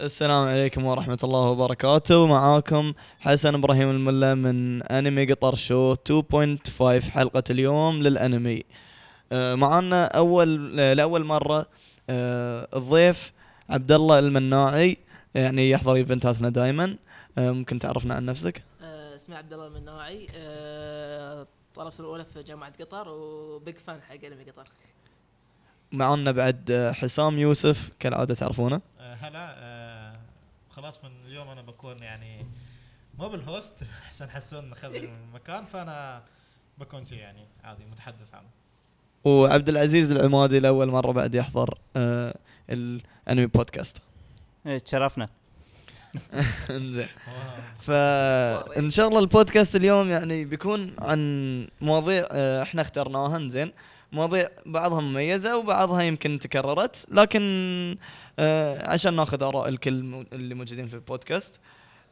السلام عليكم ورحمة الله وبركاته. معاكم حسن إبراهيم الملا من أنمي قطر شو 2.5 حلقة اليوم للأنمي. آه، معانا أول آه، لأول مرة آه، الضيف عبد الله المناعي يعني يحضر إيفنتاتنا دائما ممكن تعرفنا عن نفسك؟ اسمي عبد الله المناعي سنة الأولى في جامعة قطر وبيج فان حق أنمي قطر. معانا بعد حسام يوسف كالعادة تعرفونه. آه، هلا آه، خلاص من اليوم أنا بكون يعني مو بالهوست عشان حسون أخذ المكان فأنا بكون شيء يعني عادي متحدث عنه. وعبد العزيز العمادي لأول مرة بعد يحضر آه، الانمي بودكاست تشرفنا. إنزين. فان شاء الله البودكاست اليوم يعني بيكون عن مواضيع إحنا اخترناها إنزين. مواضيع بعضها مميزة وبعضها يمكن تكررت لكن آه، عشان ناخذ آراء الكل اللي موجودين في البودكاست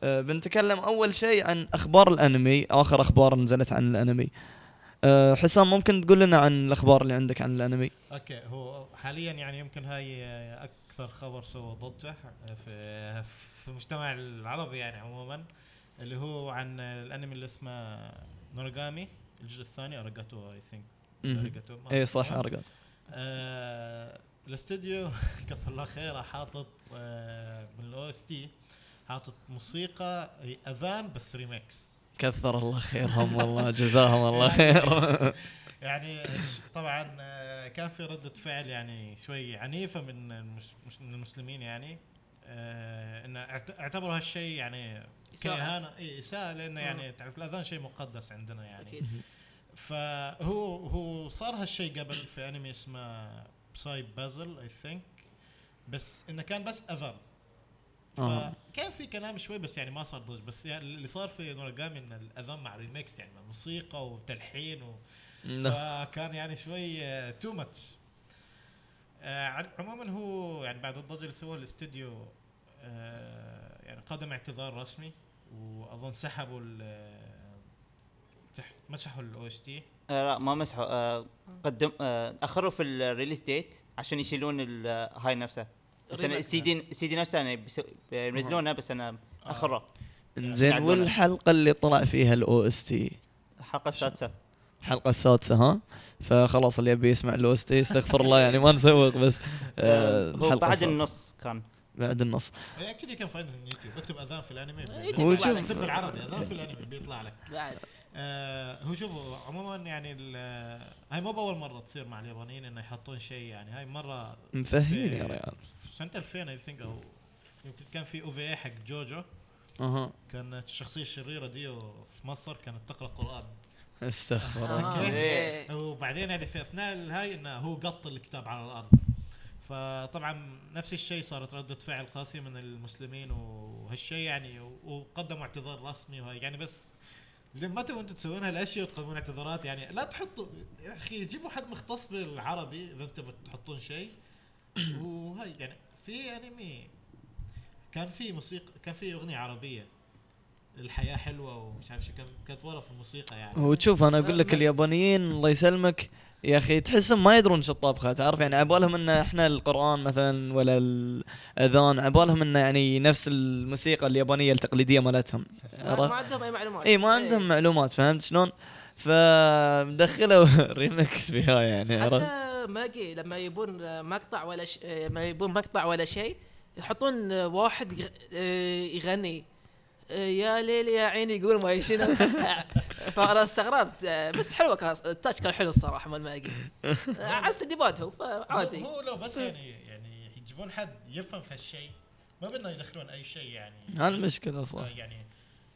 آه، بنتكلم أول شيء عن أخبار الأنمي آخر أخبار نزلت عن الأنمي آه، حسام ممكن تقول لنا عن الأخبار اللي عندك عن الأنمي أوكي هو حاليا يعني يمكن هاي أكثر خبر سوى ضجة آه، في في المجتمع العربي يعني عموما اللي هو عن الأنمي اللي اسمه نوراجامي الجزء الثاني اراقوتو I think. اي صح اراقوتو آه الاستوديو كثر الله خيره حاطط آه من ال OST حاطط موسيقى أذان بس ريميكس كثر الله خيرهم والله جزاهم الله خير. يعني طبعا آه، كان في ردة فعل يعني شوي عنيفة من من المسلمين يعني. آه إن اعت- اعتبروا هالشيء يعني إي إساءة لأنه يعني تعرف الأذان شيء مقدس عندنا يعني. أكيد. فهو هو صار هالشيء قبل في أنمي اسمه بساي بازل I think بس إنه كان بس اذان آه. فكان في كلام شوي بس يعني ما صار ضج بس يعني اللي صار في نوراجامي إن الاذان مع ريميكس يعني موسيقى وتلحين و... نعم. فكان يعني شوي too much عموما هو يعني بعد الضجة اللي سووها الاستوديو آه، يعني قدم اعتذار رسمي وأظن سحبوا مسحوا ال OST آه لا ما مسحوا. آه قدم آه أخروا في ال release date عشان يشيلون ال- هاي نفسها. بس أنا. ال CD ال CD نفسه أنا بينزلونه بس أنا اخره انزين يعدلونه. والحلقة اللي طلع فيها ال OST الحلقة السادسة. الحلقة السادسة ها؟ فخلاص اللي يبي يسمع الاو اس تي استغفر الله يعني ما نسوق بس آه، آه هو بعد السادسة. النص كان. بعد النص. اكشلي كان فايدة من يوتيوب. اكتب أذان في الأنمي. بيطلع وشوف- لك بالعربي. أذان في الأنمي بيطلع لك. بعد. آه هو شوفوا عموما يعني ال- هاي مو بأول مرة تصير مع اليابانيين إنه يحطون شيء يعني. هاي مرة مفهمين يا ريال. في سنة 2000 اي ثينك أو يمكن كان في أو في اي حق جوجو. أها. كانت الشخصية الشريرة دي في مصر كانت تقرأ قرآن. استغفر آه، الله. إيه. وبعدين يعني في أثناء الهاي إنه هو قط الكتاب على الأرض. فطبعا نفس الشيء صارت ردة فعل قاسية من المسلمين وهالشيء يعني وقدموا اعتذار رسمي وهاي. يعني بس لما تبون أنتم تسوون هالاشياء وتقدمون اعتذارات؟ يعني لا تحطوا يا أخي جيبوا حد مختص بالعربي إذا أنتم بتحطون شيء. وهاي يعني في أنمي كان في موسيقى كان في أغنية عربية الحياة حلوة ومش عارف شو كان كانت ورا في الموسيقى يعني. هو تشوف أنا أقول لك اليابانيين الله يسلمك يا أخي تحسهم ما يدرون شو الطبخه تعرف يعني عبالهم إن إحنا القرآن مثلا ولا الأذان عبالهم انه يعني نفس الموسيقى اليابانية التقليدية مالتهم. ما عندهم أي معلومات. إي ما عندهم معلومات فهمت شلون؟ فدخلوا ريمكس فيها يعني عرفت؟ حتى ماجي لما يبون مقطع ولا ش... ما يبون مقطع ولا شيء يحطون واحد آه، يغني. يا ليل يا عيني يقول ما شنو. فأنا استغربت. بس حلوة كان التاتش كان حلو الصراحة مال ماجي. على استديوبات هو فعادي هو لو بس يعني يعني يجيبون حد يفهم في هالشيء ما بدنا يدخلون أي شيء يعني. هذا المشكلة صح. يعني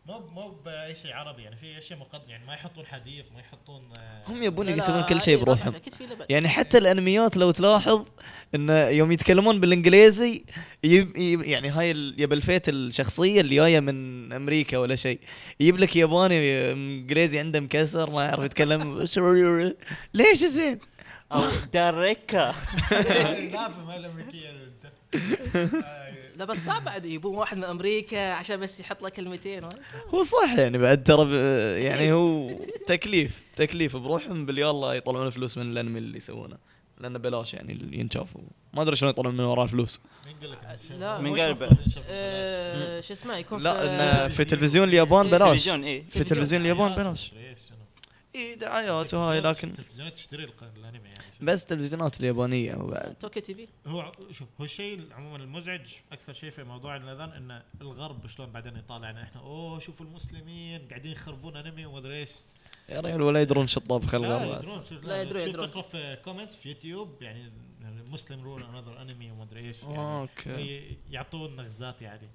مو مو بأي شيء عربي يعني في أشياء مقدمه يعني ما يحطون حديث ما يحطون آه، هم يبون يسوون كل شيء بروحهم. في- أكيد في لبس. يعني حتى الأنميات لو تلاحظ انه يوم يتكلمون بالإنجليزي يب يعني هاي ال- يب الفيت الشخصية اللي جاية من أمريكا ولا شيء. يجيب لك ياباني إنجليزي عنده مكسر ما يعرف يتكلم. ليش زين؟ أو داريكا. لازم آه، لا بس صعب بعد يبون واحد من أمريكا عشان بس يحط له كلمتين هو صح يعني بعد ترى ب- يعني هو تكليف تكليف بروحهم باليلا يطلعون فلوس من الأنمي اللي يسوونه. لأنه بلاش يعني اللي ينشاف ما أدري شلون يطلعون من وراه الفلوس. مين قال لك إن الشيء- لا. من قال؟ آه، شو اسمه يكون لا في إنه في تلفزيون اليابان بلاش. في تلفزيون. اليابان بلاش. إي دعايات وهاي لكن التلفزيونات تشتري الانمي يعني بس تلفزيونات اليابانية وبعد Tokyo TV. هو شوف هو الشيء عموما المزعج أكثر شيء في موضوع الأذان إن الغرب شلون بعدين يطالعنا إحنا؟ أوه شوفوا المسلمين قاعدين يخربون أنمي ومدري إيش. يا ريال ولا يدرون شو الطبخ لا الغرب. يدرون شوف لا يدرون- شوف يدرون. تقرأ في comments في يوتيوب؟ يعني Muslim ruined another anime ومدري إيش يعني. okay. يعطون نغزات يعني.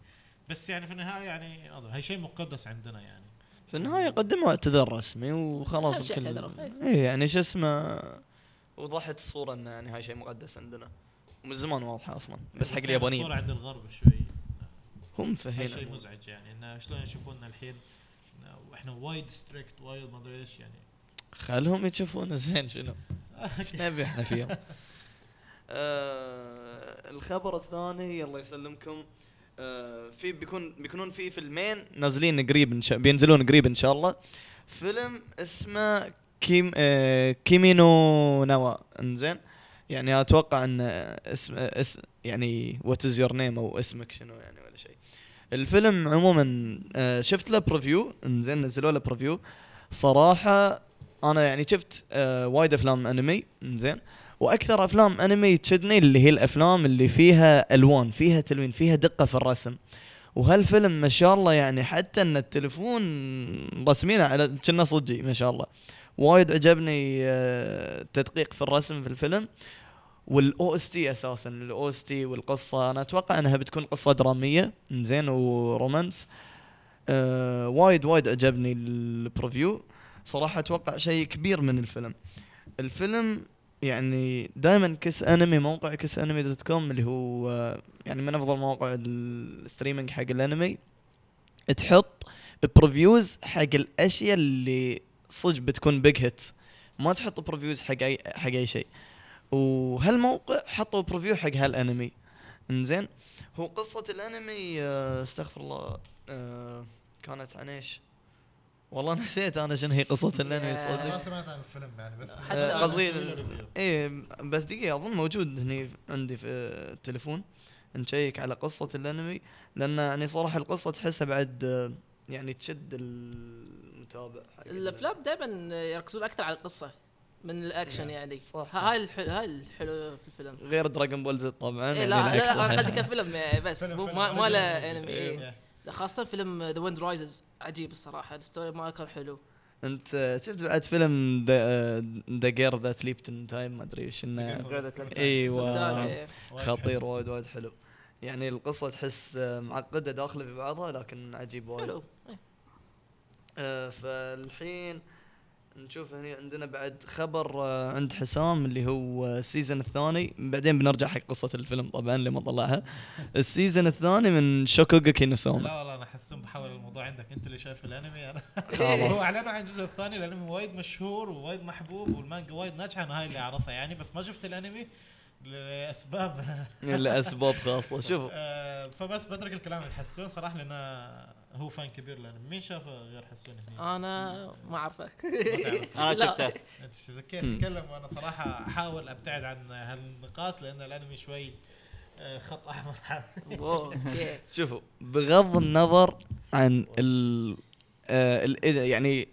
بس يعني في النهاية يعني هاي شيء مقدس عندنا يعني. في النهاية قدموا اعتذار رسمي وخلاص الكل. إيه. اي يعني شو اسمه وضحت الصورة انه يعني هاي شيء مقدس عندنا. من زمان واضحة أصلا بس حق يعني اليابانيين. الصورة عند الغرب شوي. هم هاي شيء فهينا مزعج يعني انه شلون يشوفونا الحين إحنا وايد strict وايد ما أدري إيش يعني. خلهم يشوفون الزين شنو. إيش نبي إحنا فيهم؟ آه الخبر الثاني الله يسلمكم. آه في بيكون بيكونون في فيلمين نازلين قريب إن شاء بينزلون قريب إن شاء الله. فيلم اسمه كيم آه Kimi no Na wa. إنزين. يعني أتوقع إن اسم اسم يعني what is your name أو اسمك شنو يعني ولا شيء. الفيلم عموما آه شفت له preview إنزين نزلوا له preview صراحة أنا يعني شفت آه وايد أفلام أنمي. زين وأكثر أفلام أنمي تشدني اللي هي الأفلام اللي فيها ألوان فيها تلوين فيها دقة في الرسم. وهالفيلم ما شاء الله يعني حتى إن التليفون رسمينه على كنه صجي ما شاء الله. وايد عجبني آه، التدقيق في الرسم في الفيلم. وال OST أساسا ال OST والقصة أنا أتوقع إنها بتكون قصة درامية زين و romance. آه وايد وايد عجبني ال preview. صراحة أتوقع شيء كبير من الفيلم. الفيلم يعني دائما KissAnime موقع KissAnime dot com اللي هو يعني من أفضل مواقع ال streaming حق الانمي تحط previews حق الأشياء اللي صدق بتكون big hit ما تحط previews حق أي حق أي شيء. وهالموقع حطوا preview حق هالانمي إنزين؟ هو قصة الانمي آه، استغفر الله آه، كانت عن إيش؟ والله نسيت أنا شنو هي قصة الانمي يا. ما تصدق سمعت عن الفيلم يعني بس قصدي. إيه بس دقيقة أظن موجود هني عندي في التليفون نشيك على قصة الأنمي لأن يعني صراحة القصة تحسها بعد يعني تشد المتابع. الأفلام دائما يركزون أكثر على القصة من الأكشن يعني صح، ها- صح. هاي الحلو هاي الحلو في الفيلم غير Dragon Ball Z طبعا إيه يعني لا لا. قصدي كفيلم آه، بس مو ما, ما له. أنمي لا خاصة فيلم The Wind Rises عجيب الصراحة ال story ما كان حلو أنت شفت بعد فيلم The Girl That Leapt in Time ما أدري وش إنه أيوه؟ إيه. خطير. وايد وايد حلو يعني القصة تحس آه، معقدة داخلة في بعضها لكن عجيب وايد حلو إيه. آه فالحين نشوف هنا عندنا بعد خبر آه عند حسام اللي هو ال season الثاني. بعدين بنرجع حق قصة الفيلم طبعا اللي ما طلعها. ال season الثاني من Shokugeki no Soma لا والله أنا حسون بحول الموضوع عندك. أنت اللي شايف الأنمي. أنا خلاص. هو اعلنوا عن الجزء الثاني. الأنمي وايد مشهور ووايد محبوب والمانجا وايد ناجحة. أنا هاي اللي أعرفها يعني. بس ما شفت الأنمي لأسباب. لأسباب خاصة. شوفوا. آه، فبس بدرك الكلام اللي حسون صراحة لأنه هو fan كبير للانمي مين شافه غير حسون هنا؟ أنا ما أعرفه ما تعرف. أنا. شفته أنت شفت كيف مم. تتكلم وأنا صراحة أحاول أبتعد عن هالنقاش لأن الأنمي شوي آه، خط أحمر شوفوا بغض النظر عن ال آه يعني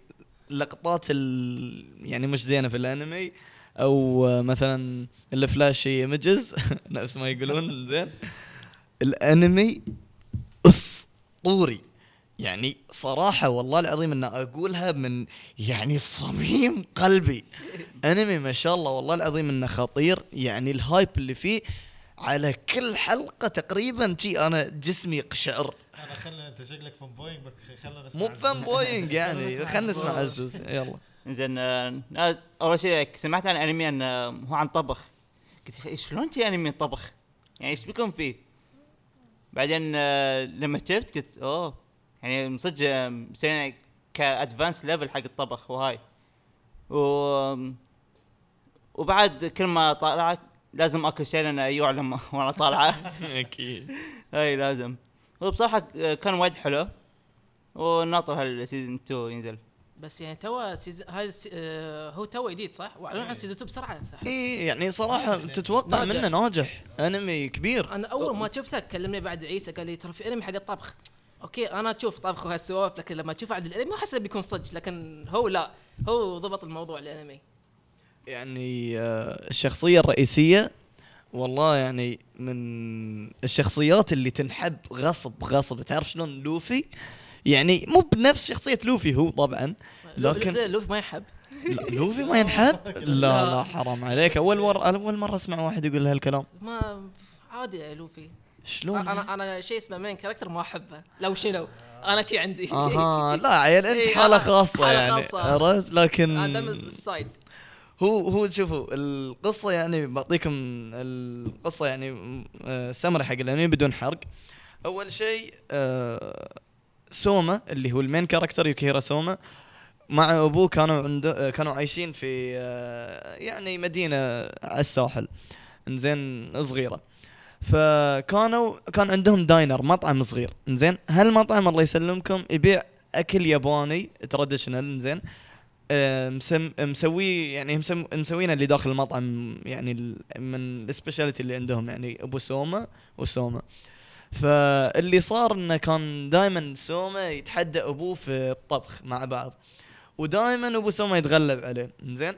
لقطات ال يعني مش زينة في الأنمي أو آه مثلا الفلاشي ايمجز نفس ما يقولون زين الأنمي أسطوري يعني صراحة والله العظيم إن أقولها من يعني صميم قلبي أنمي ما شاء الله والله العظيم إنه خطير يعني ال hype اللي فيه على كل حلقة تقريبا شي أنا جسمي يقشعر أنا خلنا أنت شكلك fanboying خلنا نسمع مو. fanboying يعني خلنا نسمع عزوز. يلا زين آه، آه، أول شيء سمعت عن أنمي انه هو عن طبخ قلت يا أخي شلون تي أنمي طبخ؟ يعني إيش بيكون فيه؟ بعدين آه، لما شفت قلت أوه يعني صدق مسويين ك advanced level حق الطبخ وهاي. و وبعد كل ما طالعت لازم أكل شيء لأنه يعلم وأنا أطالعه. أكيد. هاي لازم. هو بصراحه آه، كان وايد حلو. وناطر هال season 2 ينزل. بس يعني تو هاي آه، هو تو جديد صح؟ وأعلنوا عن season 2 بسرعة إي يعني صراحة تتوقع ناجح. منه ناجح. أنمي كبير. أنا أول ما شفته كلمني بعد عيسى قال لي ترى في أنمي حق الطبخ. okay أنا أشوف طبخ وهالسوالف لكن لما اشوفه عند الأنمي ما أحس إنه بيكون صدق لكن هو لا هو ضبط الموضوع الأنمي. يعني آه، الشخصية الرئيسية والله يعني من الشخصيات اللي تنحب غصب غصب. تعرف شلون لوفي؟ يعني مو بنفس شخصية لوفي هو طبعا لكن لوفي ما يحب لا، لوفي ما ينحب؟ لا لا حرام عليك. أول مره أول مرة أسمع واحد يقول هالكلام. ما عادي يا لوفي. شلون أنا أنا شيء اسمه main character ما أحبه. لو شنو أنا شي عندي. أها لا عيل أنت إيه، حالة خاصة حالة يعني. عرفت؟ لكن أنا دم ال side. هو هو شوفوا القصة يعني بعطيكم القصة يعني آه، سمري حق الأنمي بدون حرق. أول شيء آه، سوما اللي هو ال main character يوكيهيرا سوما مع أبوه كانوا عنده آه، كانوا عايشين في آه، يعني مدينة على الساحل. إنزين صغيرة. فكانوا كان عندهم diner مطعم صغير. إنزين هالمطعم الله يسلمكم يبيع أكل ياباني traditional إنزين. آه، مسم مسوي يعني مسم مسوينه اللي داخل المطعم يعني من ال speciality اللي عندهم يعني أبو سوما وسوما فاللي صار إنه كان دائما سوما يتحدى أبوه في الطبخ مع بعض. ودائما أبو سوما يتغلب عليه زين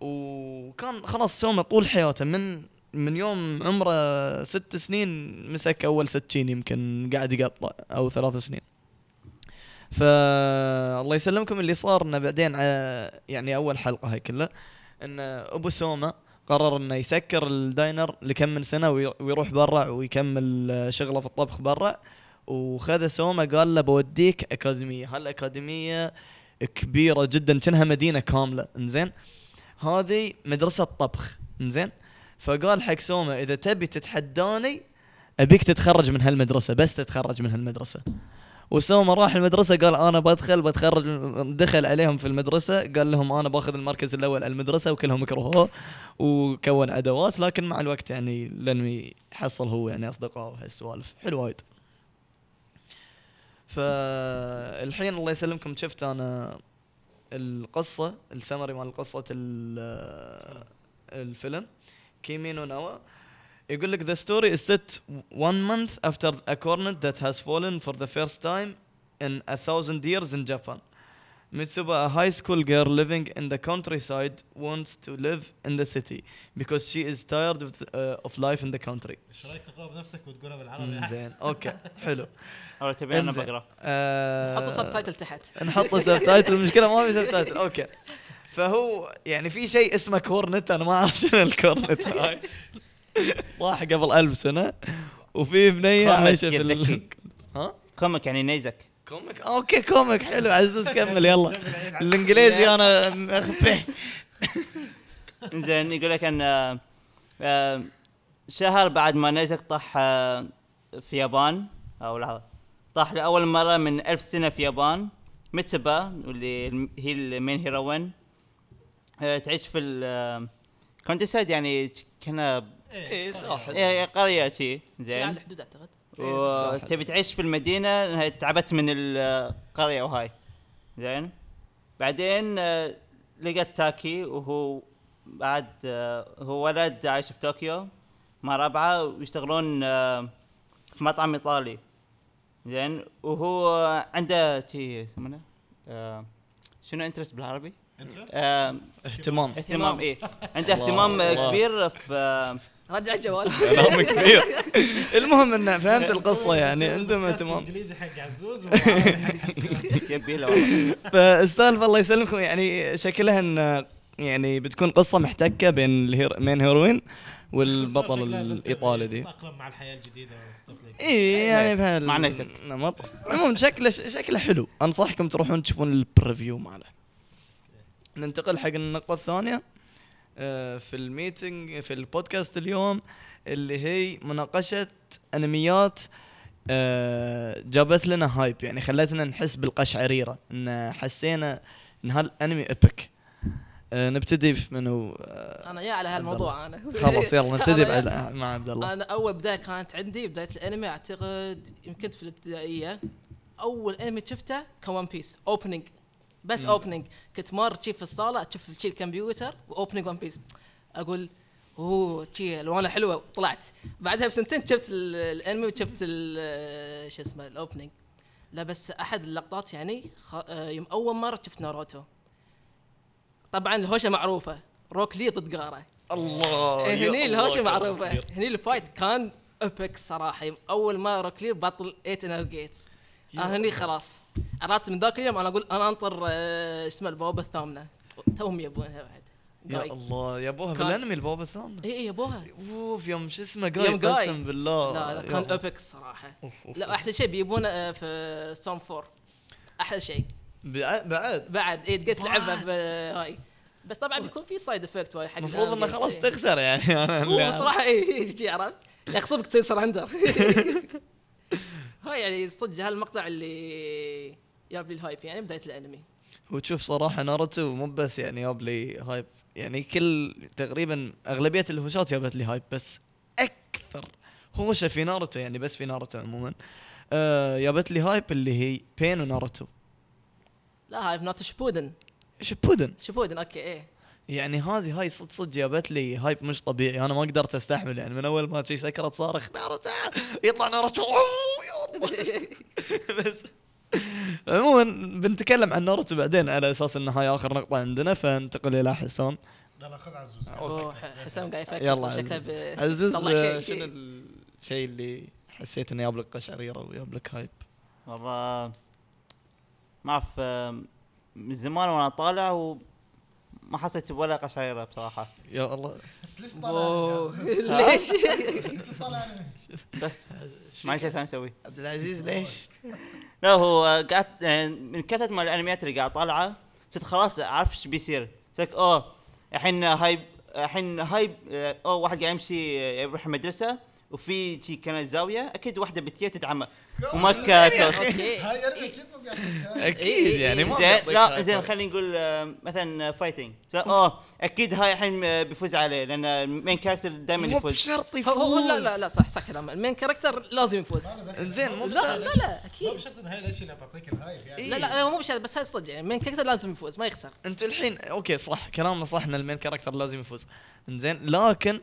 وكان خلاص سوما طول حياته من من يوم عمره ست سنين مسك أول سكين يمكن قاعد يقطع أو ثلاث سنين. فالله يسلمكم اللي صار إنه بعدين ع- يعني أول حلقة هاي كلها إن أبو سوما قرر إنه يسكر الداينر لكم من سنة وي- ويروح برا ويكمل آه، شغله في الطبخ برا. وخذ سوما قال له بوديك أكاديمية. هالأكاديمية كبيرة جدا كأنها مدينة كاملة. إنزين؟ هذه مدرسة طبخ إنزين؟ فقال حق سوما إذا تبي تتحداني أبيك تتخرج من هالمدرسة بس تتخرج من هالمدرسة. وسوما راح المدرسة قال أنا بدخل بتخرج دخل عليهم في المدرسة قال لهم أنا بأخذ المركز الأول على المدرسة وكلهم كرهوه وكون عداوات لكن مع الوقت يعني لأنه يحصل هو يعني أصدقاء وهالسوالف حلو وايد. فالحين الله يسلمكم شفت أنا القصة السمري مال ال- الفيلم. كيمينو نوا يقول لك the story is set one month after a cornet that has fallen for the first time in a thousand years in Japan. Mitsuha, a high school girl living in the countryside, wants to live in the city because she is tired of, the, uh, of life in the country. إيش رايك تقرا بنفسك وتقولها بالعربي احسن زين okay حلو أو تبي أنا. بقرا آه، حطوا subtitle تحت نحط subtitle المشكلة ما في subtitle okay فهو يعني في شيء اسمه comet أنا ما أعرف شنو ال comet هاي. طاح قبل ألف سنة وفي بنية عايشة في ال... ها؟ comet يعني نيزك. comet؟ okay comet حلو عزوز كمل يلا. الإنجليزي أنا اخفيه زين يقول لك أن آه، شهر بعد ما نيزك طاح آه، في يابان أو لحظة. طاح لأول مرة من ألف سنة في يابان. ميتسوها واللي هي ال main heroine تعيش في ال countryside يعني كنا إيه ساحل إيه، قرية شي زين. على الحدود أعتقد. وتبي تعيش في المدينة إنها تعبت من القريه وهاي. زين. بعدين آه، لقت تاكي وهو بعد آه، هو ولد عايش في طوكيو مع ربعة ويشتغلون آه، في مطعم إيطالي. زين. وهو عنده شي يسمونه؟ آه، شنو interest بالعربي؟ آه، اهتمام. اهتمام إيه. عنده اهتمام الله. كبير في رجع الجوال. كلام كبير. المهم انه فهمت القصة يعني عندهم اهتمام. انجليزي حق عزوز وعربي حق حسون يبي له. والله. فالسالفه الله يسلمكم. يعني شكلها إن يعني بتكون قصة محتكة بين ال her- main heroine والبطل الإيطالي دي. تتاقلم مع الحياة like اي يعني بهال مع نيسك. نمط. عموما شكله شكله حلو. أنصحكم تروحون تشوفون ال preview ماله. ننتقل حق النقطة الثانية آه، في ال meeting في البودكاست اليوم اللي هي مناقشة أنميات آه، جابت لنا hype يعني خلتنا نحس بالقشعريرة إن حسينا إن هالأنمي epic نبتدي في منو آه، أنا يا على هالموضوع أنا. خلاص يلا نبتدي مع عبد الله. أنا أول بداية كانت عندي بداية الأنمي أعتقد يمكن في الابتدائية أول أنمي شفته كان ون بيس opening بس opening كنت مر شي في الصالة تشوف شي الكمبيوتر و opening ون بيس أقول أوه شي الوانه حلوة. طلعت. بعدها بسنتين شفت ال- الأنمي وشفت شو اسمه ال opening لا بس أحد اللقطات يعني خ... آه، يوم أول مرة شفت ناروتو. طبعا الهوشة معروفة. روك لي ضد جارا الله يا هني الهوشة معروفة. هني ال fight كان epic صراحة. يوم أول ما روك لي بطل 8 inner gates أنا هني خلاص. عرفت من ذاك اليوم أنا أقول أنا أنطر آه، اسمه البوابة الثامنة. توهم يبونها بعد. يا. الله يابوها كان- بالأنمي البوابة الثامنة؟ اي اي يبوها. أوف يوم شو اسمه يوم مايت جاي. قسم بالله. لا لا يا كان الله. epic الصراحه أوف، أوف، لا أوف. احسن شيء بيبونه آه، في ستورم 4 أحلى شيء. بعد بعد. بعد. اي تقدر تلعبها بهاي بس طبعا بيكون في side effect حق المفروض إنه. خلاص إيه. تخسر يعني. أنا هو اللي بصراحه اي يجي عرفت؟ يغصبك تصير surrender هاي يعني صدق هالمقطع اللي جاب لي ال hype يعني بداية الانمي. وتشوف صراحة ناروتو مو بس يعني جاب لي hype يعني كل تقريبا أغلبية الهوشات جابت لي hype بس أكثر هوشة في ناروتو يعني بس في ناروتو عموما آه جابت لي hype اللي هي بين وناروتو لا hype not شبودن. شبودن؟ شبودن okay إيه. يعني هذه هاي صدق صدق جابت لي hype مش طبيعي أنا ما قدرت أستحمل يعني من أول ما شي سكرت صارخ ناروتو! يطلع ناروتو! بس عموما بنتكلم عن ناروتو بعدين على أساس إن هاي آخر نقطة عندنا فانتقل إلى حسون لا لا خذ عزوز حسام قاعد يفكر يلا شكله عزوز. آه،. شنو الشيء اللي حسيت إنه جاب لك قشعريرة وجاب لك هايب والله ما أعرف آم، من زمان وأنا طالع وما حسيت ولا قشعريره بصراحة. يا الله. ليش طالع ليش؟ بس ما عندي شيء ثاني أسوي عبد العزيز ليش؟ لا هو قعدت يعني من كثرة ما الأنميات اللي قاعد اطالعها صرت خلاص أعرف إيش بيصير. صرت أوه الحين هاي الحين هاي أوه واحد قاعد يمشي يروح المدرسة وفي شي كانت زاويه أكيد واحدة بتجي تتعمى وماسكه توست هاي أنمي أكيد ما بيعطيك هاي. أكيد إيه، يعني ما زين. لا. زين خلينا نقول آه، مثلا fighting أوه أكيد هاي الحين آه، بيفوز عليه لأن ال main character دائما مو يفوز. بشرط هو يفوز هو لا لا لا صح صح كلام ال main character لازم يفوز. إنزين، مو لا بشرط. لا لا لا مو أكيد. بشرط إن هاي الأشياء اللي تعطيك ال hype يعني. لا لا مو بشرط بس هاي صدق يعني. ال main character لازم يفوز ما يخسر. أنت الحين okay صح كلامنا صح إن ال main character لازم يفوز. إنزين لكن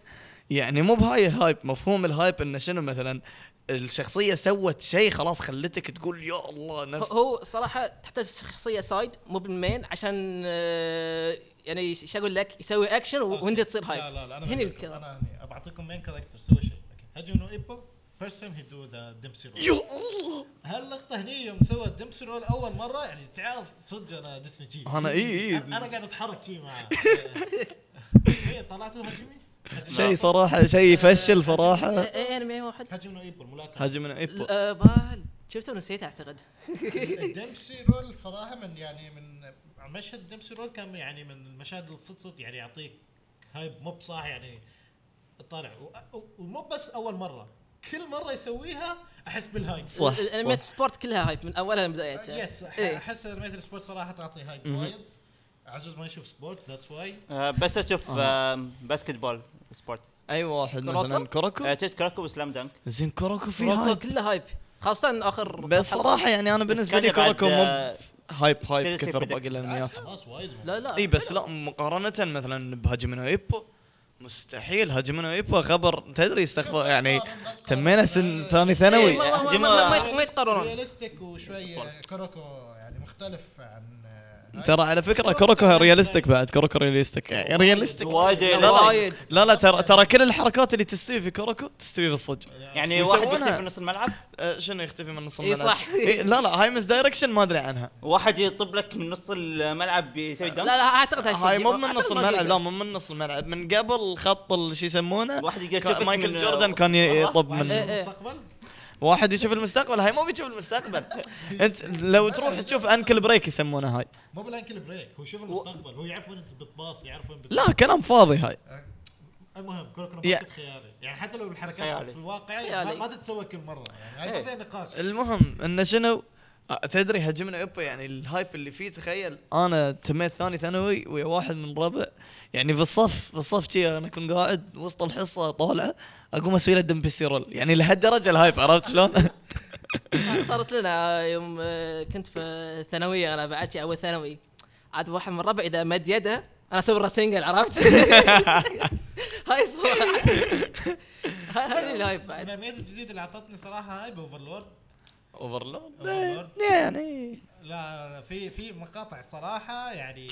يعني مو بهاي ال hype مفهوم ال hype إنه شنو مثلا الشخصية سوت شيء خلاص خلتك تقول يا الله نفس هو صراحة تحتاج شخصية side مو بال main عشان آه، يعني إيش أقول لك؟ يسوي اكشن وأنت تصير hype لا لا لا أنا هني الكلام. أنا بعطيكم main character سوى شيء Hajime no Ippo first time he do the Dempsey roll يا الله! هاللقطه هني يوم سوى Dempsey roll أول مرة؟ يعني تعرف صدق أنا جسمي جي أنا اي اي أنا أنا قاعد أتحرك شي معاه هي طلعتوا Hajime شيء صراحة شيء يفشل صراحة. اي انمي واحد. Hajime no Ippo الملاكمه Hajime no Ippo آه، بال. شفته ونسيته أعتقد. Dempsey roll صراحة من يعني من مشهد Dempsey roll كان يعني من المشاهد اللي صدق صدق يعني يعطيك هاي مو بصح يعني طالع. ومو بس أول مرة كل مرة يسويها أحس بال hype. صح الانميات. sport كلها hype من أولها لبدايتها yes إيه. أحس انميات ال sport صراحة تعطي hype وايد. عزوز ما يشوف sport that's why آه، بس أشوف basketball sport اي واحد؟ مثلا كوروكو آه، شفت كوروكو و Slam Dunk زين كوروكو في كوروكو hype كله hype خاصة اخر بس صراحة يعني أنا بالنسبة لي كوروكو مو آه، hype hype كثر. باقي الانميات خلاص وايد لا لا اي بس لا مقارنة مثلا ب Hajime no Ippo مستحيل Hajime no Ippo خبر تدري استغفر يعني تمينا سن ثاني إيه، ثانوي ما- ما- ما- ما- ما يت- ما يتقارنون realistic وشوي كوروكو يعني مختلف عن آه،. ترى على فكرة كوروكو realistic بعد كوروكو realistic يعني realistic وايد. لا لا وايد. لا لا ترى ترى كل الحركات اللي تستوي في كوروكو تستوي في الصج. يعني واحد. يختفي في نص الملعب؟ أه، شنو يختفي من نص الملعب؟ صح. إي لا لا هاي misdirection ما أدري عنها. واحد يطب لك من نص الملعب يسوي لا dunk لا أعتقد هاي. مو من أعتقد نص. الملعب لا مو من نص الملعب. من قبل خط ال- شو يسمونه؟ واحد يقدر كان يشوفك مايكل من- جوردن كان ي- يطب من من إيه. المستقبل؟ واحد يشوف المستقبل هاي مو بيشوف المستقبل. انت لو تروح تشوف ankle break يسمونه هاي. مو بال ankle break هو يشوف المستقبل هو يعرف وين انت بتباص يعرف وين بت... لا كلام فاضي هاي. المهم كوروكو يا- basket خيالي. يعني حتى لو الحركات خيالي. في الواقع خيالي. ما, تتسوى كل مرة. يعني هاي إيه. ما فيها نقاش. المهم انه شنو؟ أه، تدري Hajime no Ippo يعني ال hype اللي فيه تخيل. أنا تميت ثاني ثانوي ويا واحد من ربع. يعني في الصف في الصف شي أنا كنت قاعد وسط الحصة طالعه أقوم أسوي له Dempsey roll يعني لهالدرجة ال hype عرفت شلون؟ صارت لنا يوم آه، كنت في ثانوية أنا بعد أول ثانوي. عاد واحد من الربع إذا مد يده أنا أسوي ال Rasengan عرفت؟ هاي الصراحه هاي هاي ال hype بعد. الانميات الجديده اللي أعطتني صراحة هاي ب Overlord Overlord Overlord. يعني. لا في في مقاطع صراحة يعني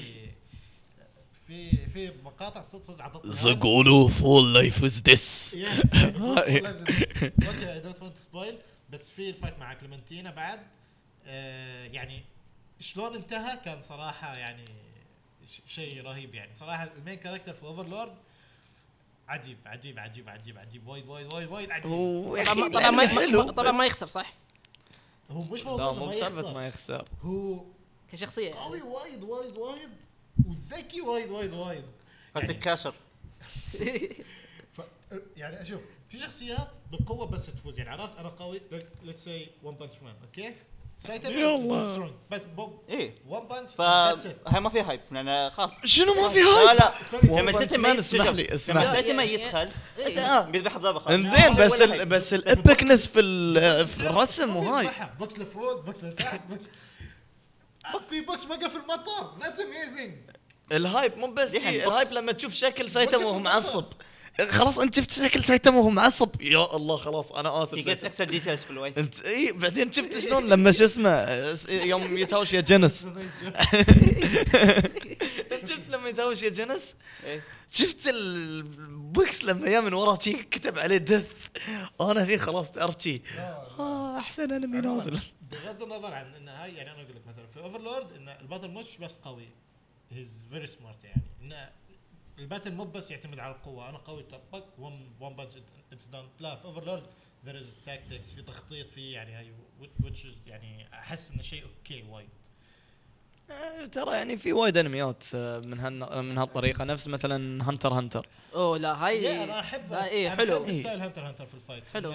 في في مقاطع صدق صدق اعطتني the goal of all life is death okay اي don't want spoil بس في ال fight مع كليمنتينا بعد. آه يعني شلون انتهى كان صراحة يعني ش- شيء رهيب يعني. صراحة ال main character في Overlord عجيب عجيب عجيب عجيب عجيب. وايد وايد وايد وايد عجيب. يا طبعا ما- طبعا ما ما- ما يخسر صح؟ هو مش لا موضوع بسالفه يخسر. ما يخسر. هو كشخصية. قوي وايد وايد وايد. وذكي وايد وايد وايد. قصدك يعني- كاشر ف يعني أشوف في شخصيات بالقوه بس تفوز. يعني عرفت؟ أنا قوي. ليتس سي ون بانش مان أوكي؟ سايتا يلا. بس بوب إيه. ون بانش فهاي ما في هايب لأن خلاص. شنو ما في لا هاي لا Sorry, لما Man اسمح لي، اسمح لما يا- يدخل إيه. انت آه بيذبح ضربه خلاص انزين لا، بس ال هايب. بس الابكنس في ال- في الرسم وهاي. بوكس لفوق بوكس لتحت بوكس في بوكس وقف في المطار that's amazing ال hype مو بس شي،. ال hype لما تشوف شكل سايتاما وهو. معصب. خلاص انت شفت شكل سايتاما وهو معصب. يا الله خلاص أنا آسف سايتاما. أكثر details في الوجه انت إي بعدين شفت شلون؟ لما شو اسمه يوم يتهاوش يا جنس. شفت لما يتهاوش يا جنس؟ إيه. شفت البوكس لما جاء من ورا شي كتب عليه death أنا هني خلاص ارشي آه أحسن انمي نازل بغض النظر عن إن هاي يعني أنا أقول لك مثلا في Overlord إن ال battle مش بس قوي. he's very smart يعني. إن ال battle مو بس يعتمد على القوة. أنا قوي طبق one one punch it's done لا في Overlord there is tactics في تخطيط في يعني هاي which is يعني أحس إنه شيء okay وايد. آه، ترى يعني في وايد انميات آه، من هال من هالطريقة. نفس مثلا Hunter Hunter أوه لا هاي لا أنا أحب لا إيه حلو. style Hunter Hunter في ال fight حلو.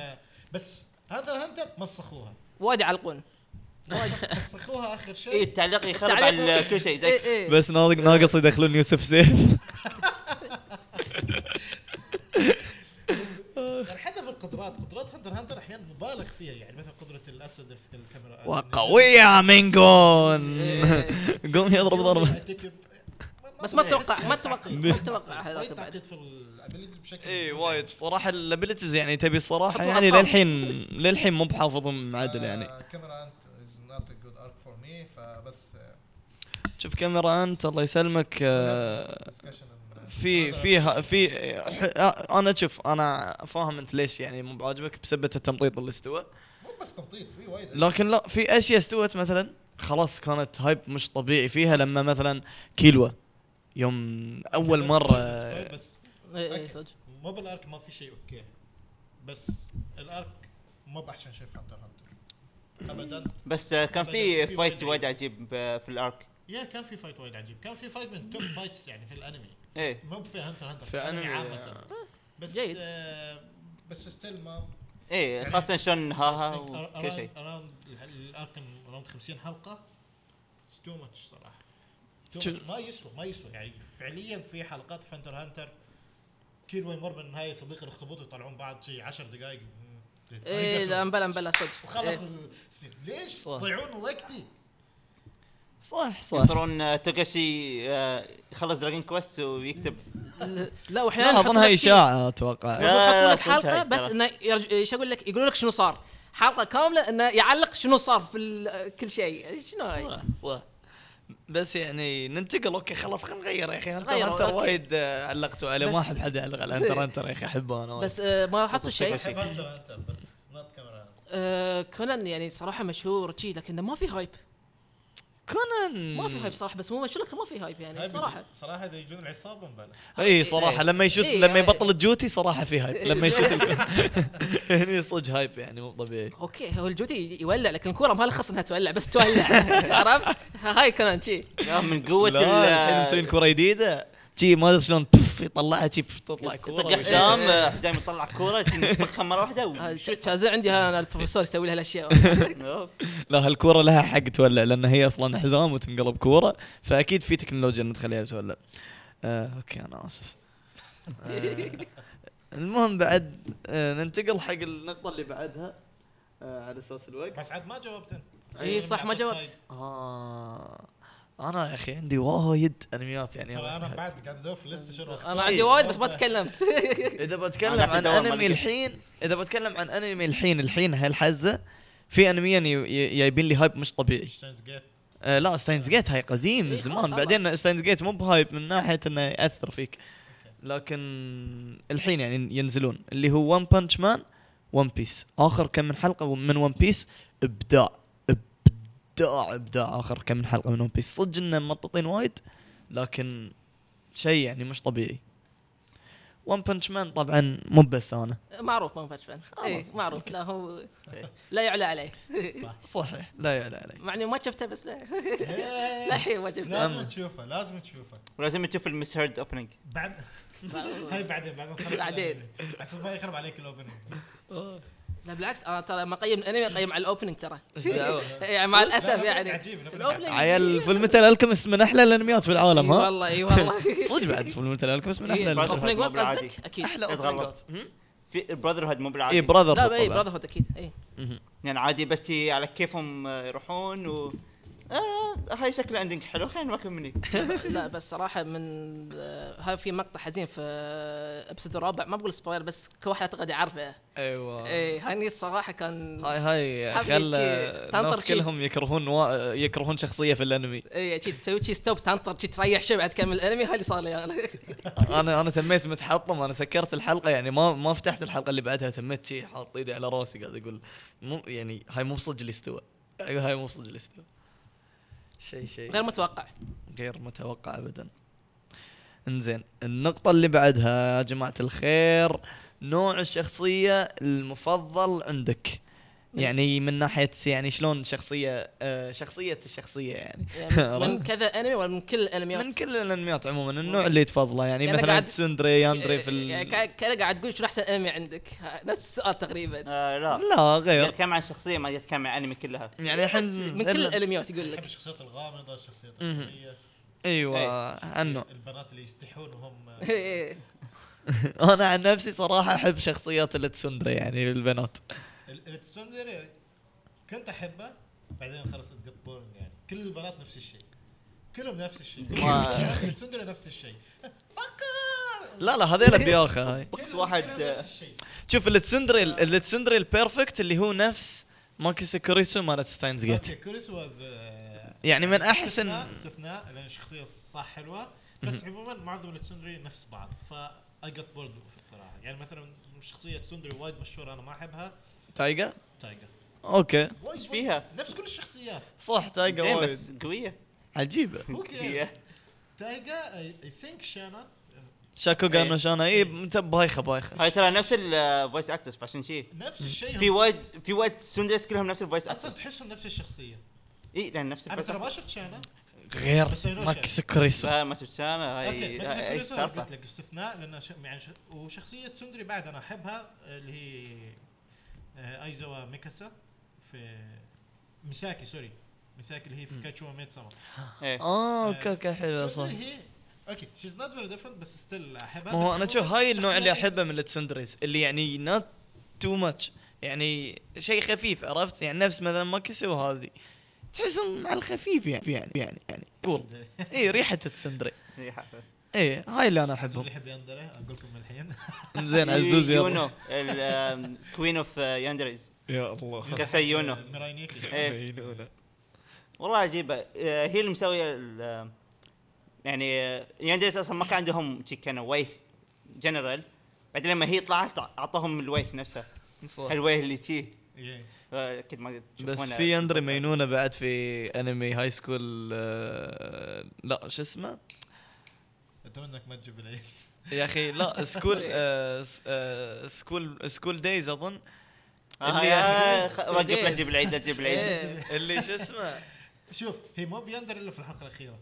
بس Hunter Hunter مسخوها. وايد يعلقون. مسخوها آخر شيء. إيه التعليق يخرب التعليق- على كل شيء زي إيه إيه. بس ناقص ناقص يدخلون يوسف سيف. يعني حتى في القدرات قدرات Hunter Hunter أحيانا مبالغ فيها. يعني مثلا قدرة الأسد في ال Chimera. وقوية مينجون إيه. قوم يضرب ضربة. بس ما أتوقع ما أتوقع ما أتوقع هذاك وايد بعد. في ال abilities بشكل اي. إيه، وايد. صراحة ال abilities يعني تبي الصراحة حطوا يعني. للحين للحين مو بحافظهم عدل يعني. آه، Chimera Ant is not a good arc for me فبس آه، شوف Chimera Ant الله يسلمك آه، في في في أنا شوف أنا فاهم أنت ليش يعني مو بعاجبك بسبة التمطيط اللي استوى. مو بس تمطيط في وايد لكن لا في أشياء استوت مثلا خلاص كانت hype مش طبيعي فيها لما مثلا كيلوا. يوم أول وايد بس صدق. مو بال arc ما في شيء okay. بس ال arc مو بأحسن شيء في Hunter Hunter ابدا. بس آه، كان في fight وايد عجيب. آه، في ال arc. yeah كان في fight وايد عجيب. كان في fight من top fights يعني في الأنمي. إيه. مو في Hunter Hunter في الأنمي انمي عامة. بس جيد. آه بس still ما إيه يعني خاصة شلون ها ها وكل شيء ال arc around 50 حلقه too much much ما يسوى ما يسوى. يعني فعليا في حلقات في Hunter Hunter كيلو يمر من النهايه صديق الاخطبوط يطلعون بعض شيء 10 دقائق. إيه لا مبلا مبلا صدق. وخلص إيه. ليش. تضيعون وقتي؟ صح صح. ينطرون آه، توغاشي آه، يخلص Dragon Quest ويكتب. لا واحيانا اظنها إشاعة أتوقع. لا، يحطون لا، لك حلقة بس. إنه يرج... إيش أقول لك؟ يقولوا لك شنو صار. حلقة كاملة إنه يعلق شنو صار في ال- كل شيء. شنو هاي؟ صح صح. بس يعني ننتقل. okay خلاص خلينا نغير يا أخي. Hunter okay. وايد علقتوا عليه. ما احب حد يعلق على Hunter Hunter يا أخي أحبه أنا وايد. بس آه ما خصوصاً شيء شيء. احب هانتر Hunter بس نوت كاميرا آه كونان يعني صراحة مشهور شي لكنه ما في hype كونان. ما في هايب صراحة بس مو لكن ما في hype يعني صراحة. صراحة إذا يجون العصابة مبلا إي صراحة لما يشوت إيه، لما. يبطل الجوتي صراحة في hype لما يشوت هني صدق hype يعني مو طبيعي. okay هو الجوتي يولع لكن الكورة ما لها خص إنها تولع بس تولع. عرفت؟ هاي كونان شي. من قوة لا الحين ال مسوين كره جديدة. شي ما ادري شلون بف يطلعها بف، تطلع كورة. طق حزام حزام يطلع كورة يطخها مرة واحدة و- آه، شازا عندي أنا البروفيسور يسوي لها الاشياء. لا هالكورة لها حق تولع لأن هي أصلا حزام وتنقلب كورة فأكيد في تكنولوجيا ان تخليها تولع. آه okay أنا آسف. آه المهم بعد آه ننتقل حق النقطة اللي بعدها آه على أساس الوقت. بس عاد ما جاوبت أنت. إي صح ما جاوبت. آه. أنا يا أخي عندي وايد أنميات يعني. ترى أنا بعد قاعد ادور في لسته شنو أنا عندي وايد بس ما تكلمت. إذا بتكلم عن أنمي. الحين إذا بتكلم عن أنمي الحين الحين هالحزة في انميين جايبين لي hype مش طبيعي. Steins Gate آه لا Steins Gate هاي قديم من إيه، زمان. بعدين Steins Gate مو ب hype من ناحية إنه يأثر فيك. لكن الحين يعني ينزلون اللي هو One Punch Man One Piece آخر كم من حلقة من One Piece إبداع. ابداع ابداع آخر كم من حلقة من One Piece صدق انه مططين وايد لكن شيء يعني مش طبيعي. One Punch Man طبعا مو بس أنا. معروف One Punch Man اي معروف. لا هو لا يعلى عليه. صحيح لا يعلى علي مع إني ما شفته بس لا. إيه. للحين ما شفته. لازم تشوفه لازم تشوفه. ولازم تشوف ال most heard opening بعد هاي بعدين بعدين. الأنمي. أساس ما يخرب عليك ال opening. لا بالعكس أنا ترى لما اقيم الأنمي اقيم على ال opening ترى. يعني مع الأسف لا، يعني الأوبننج عيال Fullmetal Alchemist من أحلى الأنميات في العالم إي ها؟ والله إي والله. صدق بعد Fullmetal Alchemist من أحلى بعد الأنميات. Brotherhood opening مو 1 بالعادي. قصدك أكيد. أحلى اتغلط. اوبننجات في Brotherhood مو بالعادي إي Brother لا إي Brotherhood أكيد إي. يعني عادي بس على كيفهم يروحون و آه هاي شكله ending حلو خلينا نواكب مني. لا بس صراحة من آه، هاي في مقطع حزين في ال episode الرابع ما بقول spoiler بس كواحد اعتقد يعرفه. أيوه. إيه هاني الصراحة كان هاي هاي تنطر الناس. كلهم يكرهون وا... يكرهون شخصية في الأنمي. شي تسوي شي stop تنطر شي تريح شوي بعد تكمل الأنمي هاي اللي صار لي أنا. أنا أنا تميت متحطم أنا سكرت الحلقة يعني ما ما فتحت الحلقة اللي بعدها تميت شي حاط إيدي على راسي قاعد أقول مو يعني هاي مو بصدق اللي استوى. أيوة، هاي مو بصدق اللي استوى. شيء شيء. غير متوقع. غير متوقع ابدا. إنزين النقطة اللي بعدها يا جماعة الخير نوع الشخصية المفضل عندك. يعني من ناحية يعني شلون شخصية آه شخصية الشخصية يعني. يعني من كذا انمي ولا من كل الانميات؟ من كل الانميات عموما النوع اللي تفضله. يعني, يعني مثلا قاعد- تسوندري ياندري في يعني ال... كا- كأنك قاعد تقول شنو أحسن انمي عندك. نفس السؤال تقريبا. آه لا. لا غير. يتكلم عن الشخصيه ما يتكلم عن الانمي كلها. يعني الحين من كل الانميات يقول أحب لك الشخصيات الغامضة الشخصيات. القوية. أيوه إيه. عنه البنات اللي يستحون وهم إيه. أنا عن نفسي صراحة أحب شخصيات ال tsundere يعني البنات. ال- ال tsundere كنت أحبه بعدين خلص got boring يعني. كل البنات نفس الشيء. كلهم نفس الشيء. ال tsundere نفس الشيء. لا لا هذيلا بياخة هاي. بس واحد، الشيء. شوف ال tsundere ال tsundere ال perfect اللي هو نفس ماكيسي كوريسو مالت Steins Gate okay Kurisu was يعني من أحسن- استثناء استثناء لأن الشخصية صح حلوة. بس عموما معظم ال tsundere نفس بعض. ف I get bored بصراحه يعني مثلا شخصية tsundere وايد مشهورة أنا ما أحبها. تايجا تايجر. okay. وايد فيها؟ نفس كل الشخصيات. صح تايجا زين وايد. بس قويه عجيبة. okay تايجا I think شانا. شاكوغان إيه. وشانا اي انت بايخة بايخة. هاي ترى نفس ال voice actors عشان شي. نفس الشيء في وايد في وايد tsunderes كلهم نفس ال voice أصلا actors تحسهم نفس الشخصية. اي لأن نفس أنا ال voice ترى ما شفت شانا غير. ماكيسي كوريسو لا ما شفت أنا okay هاي إيش السالفه قلت لك استثناء لأن ش... يعني ش... وشخصية tsundere بعد أنا أحبها اللي هي ايوزاوا ميساكي في ميساكي سوري. ميساكي اللي هي في Kaichou Maid Sama. إيه. آه okay okay حلوة صح okay she's not very different بس still أحبها. ما هو أنا شوف هاي النوع اللي أحبه من ال tsunderes اللي يعني not too much يعني شيء خفيف عرفت؟ يعني نفس مثلا ماكيسي وهذه تحسهم مع الخفيف يعني يعني يعني يعني قول اي ريحة ال tsundere ريحة. اي هاي اللي أنا عزوز احبهم يحب yandere أقول لكم من الحين. زين عزوز يلا. يونو ال queen of yanderes يا الله. قاساي يونو إيه. والله عجيبه آه، هي اللي مسوية ال- يعني آه، ياندريز أصلا ما كان عندهم شي كانوا ويه جنرال بعدين لما هي طلعت اعطاهم الويه نفسه. صح. الويه اللي شي. إيه. آه، أكيد ما بس تشوفونه. في اندري مينونة بعد في انمي هاي سكول آه، لا شو اسمه؟ أتمنى إنك ما تجيب العيد. يا أخي لا سكول آه، س- آه، سكول سكول دايز أظن. آه، اللي يا آه، خ- وقف لا تجيب العيد لا تجيب العيد. إيه. اللي شو اسمه؟ شوف هي مو ب yandere إلا في الحلقة الأخيرة.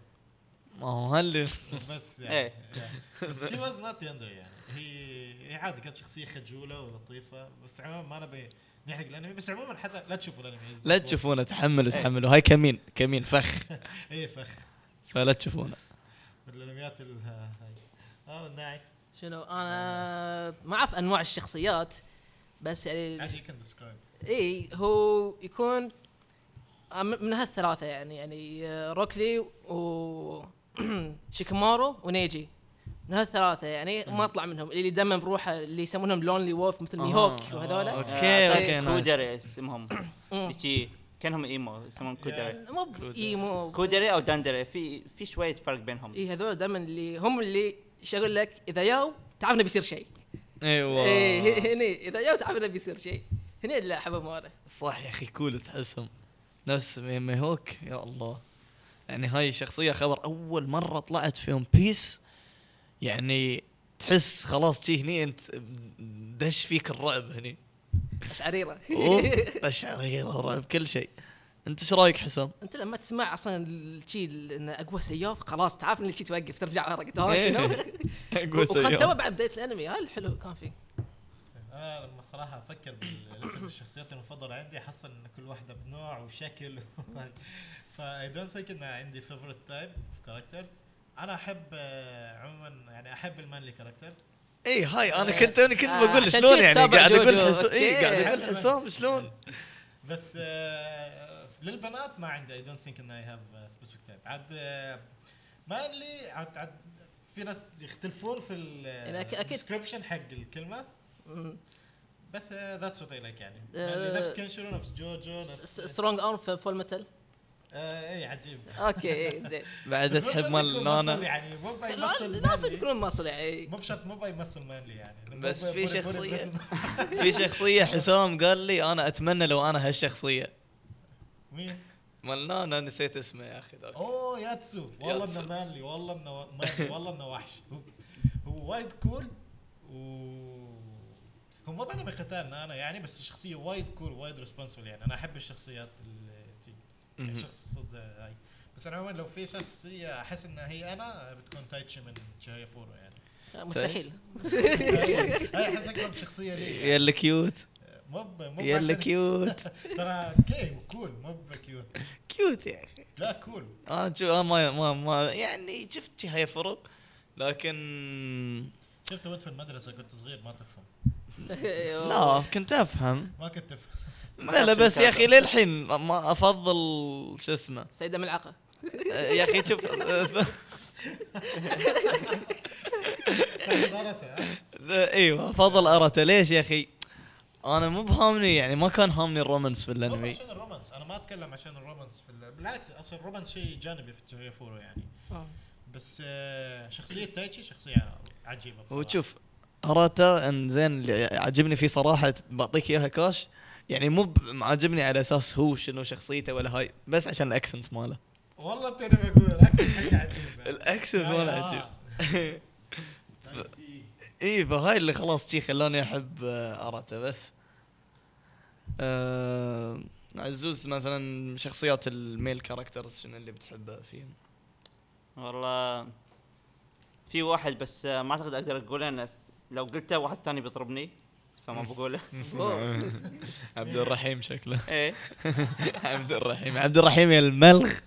ما هو هاللي بس إيه. يعني. بس she was not yandere يعني. هي هي عادي كانت شخصية خجولة ولطيفة. بس عموما ما نبي نحرق الأنمي. بس عموما حتى لا تشوفوا الأنمي. لا تشوفونه تحملوا تحملوا. هاي كمين كمين فخ. اي فخ. فلا تشوفونه. الانميات ال- هاي. آه الناعي شنو؟ أنا ما أعرف أنواع الشخصيات بس يعني عشان يمكن describe إي هو يكون آه، من من هالثلاثة يعني. يعني آه، روك لي و شيكامارو ونيجي. من هالثلاثة يعني ما أطلع منهم. اللي دائما بروحه اللي يسمونهم lonely wolf مثل آه. ميهوك وهذولا okay، آه، okay، nice. kuudere اسمهم. كانهم emo يسمون kuudere. مو ب emo kuudere. أو dandere في في شوية فرق بينهم. اي هذول دائما اللي هم اللي يقول لك إذا ياو إنه بيصير شيء. إيوه. إيه هني إذا ياو إنه بيصير شيء. هني اللي احبهم هذا صح يا أخي cool تحسهم. نفس مي- ميهوك يا الله. يعني هاي شخصية خبر أول مرة طلعت في ون بيس يعني تحس خلاص تي هني أنت دش فيك الرعب هني. قشعريرة أوف، قشعريرة رعب كل شيء. أنت إيش رأيك حسام؟ أنت لما تسمع أصلا الشيء انه أقوى سياف خلاص تعرف إن الشيء توقف ترجع ورا قلت ها شنو؟ أقوى وكان تو. بعد بداية الأنمي هذا الحلو كان فيه أنا لما صراحة أفكر بالاسس الشخصيات المفضلة عندي احصل إن كل واحدة بنوع وشكل. ف I don't think إن عندي favorite type of characters أنا أحب آه، عموما يعني أحب ال manly characters اي هاي أنا آه، كنت توني كنت آه، بقول شلون يعني قاعد أقول اي okay. قاعد أقول حسام شلون؟ بس آه، للبنات ما عندي I don't think إن I have specific type عاد آه، manly عاد عاد في ناس يختلفون في يعني. ال description حق الكلمة. بس that's what I like يعني نفس كنشرو نفس جوجو نفس Strong Arm في فول ميتال اي عجيب okay إيه، زين بعد تحب male يكون muscle يعني مو يمثل لازم manly. يكونون muscle يعني مو بشرط مو بيمثل manly يعني بس في. presence. في شخصية حسام قال لي أنا أتمنى لو أنا هالشخصية مين؟ مال نانا نسيت اسمه يا أخي ذاك أوه ياتسو والله. إنه manly والله إنه manly والله إنه وحش هو هو وايد cool و هو ما بنا بقتال نانا يعني بس شخصيه وايد cool وايد responsible يعني أنا أحب الشخصيات اللي يعني. شخص هاي. بس أنا عموما لو في شخصيه أحس إنها هي أنا بتكون تايتشي من تشيهايا فورو يعني. مستحيل. هاي أحس اقرب شخصية لي يا. اللي cute مو ب- مو يا اللي cute ترى كي cool مو ب cute cute يا أخي. لا cool أنا شو أنا ما ما ما يعني شفت هاي فرق لكن شفت وانت في المدرسة كنت صغير ما تفهم. لا كنت أفهم. ما كنت تفهم ما لا لا بس يا أخي للحين ما أفضل شو اسمه. سيدة ملعقة يا أخي شوف ها؟ إيوه أفضل اراتا ليش يا أخي؟ أنا مو بهامني يعني ما كان هامني ال romance في الأنمي. عشان ال romance أنا ما أتكلم عشان ال romance في ال- بالعكس أصلا ال romance شيء جانبي في فورو يعني. آه. بس آه، شخصية تايتشي شخصية عجيبة بصراحة. وشوف أراتا إن زين اللي عجبني فيه صراحة بعطيك إياها كاش. يعني مو عاجبني على أساس هو شنو شخصيته ولا هاي بس عشان ال accent ماله. والله توني بقول العكس حاجة عجيبه ال accent ماله. عجيب. اي فهاي اللي خلاص شي خلاني أحب آه، اراتا بس. آه عزوز مثلا شخصيات ال male characters شنو اللي بتحبه فيهم؟ والله في واحد بس آه، ما أعتقد أقدر أقوله أنا لو قلته واحد ثاني بيضربني فما بقوله. عبد الرحيم شكله. إيه. عبد الرحيم. عبد الرحيم يا الملغ.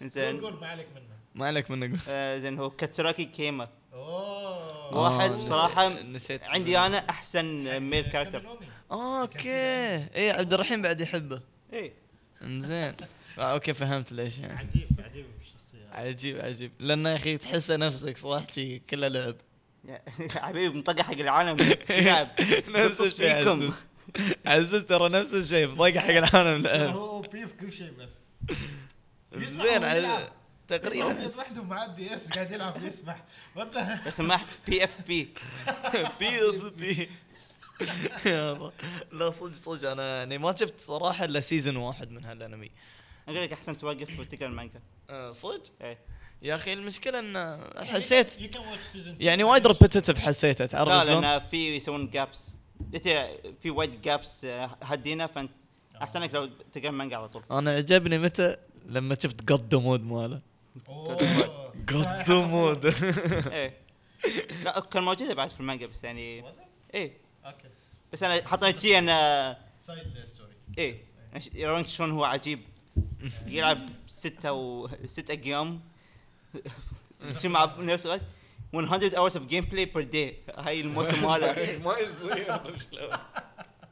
قول زين قول ما عليك منه. ما عليك منه قول. آه، زين هو كاتسوراكي كيما. أوه. واحد آه، بصراحة نسيت- عندي أنا أحسن male character. okay. اي عبد الرحيم بعد يحبه. إيه. إنزين. آه، okay فهمت ليش يعني. عجيب عجيب الشخصية. عجيب عجيب. لأنه يا أخي تحسه نفسك صح كله لعب. حبيبي مطقع حق العالم شباب. نفس الشيء. عزوز عزوز ترى نفس الشيء ضيق حق العالم هو بي في كل شيء بس. زين. تقريبا. يسمع وحده معدي اس قاعد يلعب يسمح. لو سمحت بي اف بي بي اف بي يا الله. لا صدق صدق أنا يعني ما شفت صراحة إلا سيزون واحد من هالأنمي. أقول لك أحسن توقف وتقرا المانجا. آه، صدق؟ إيه. يا أخي المشكلة إن حسيت watch season يعني. وايد repetitive حسيته تعرف لا؟ لأن في يسوون gaps في وايد gaps هدينا فانت احسن لك لو تقرأ المانجا على طول. أنا عجبني متى؟ لما شفت god mode ماله. god mode إيه. لا كان موجودة بعد في المانجا بس يعني? إيه. okay. بس أنا حطيت شي أنا side story إيه. يرونك شلون هو عجيب. يلعب ستة و ست أيام. شو مع نفس الوقت 100 hours of gameplay per day. هاي ال mode ماله ما يصير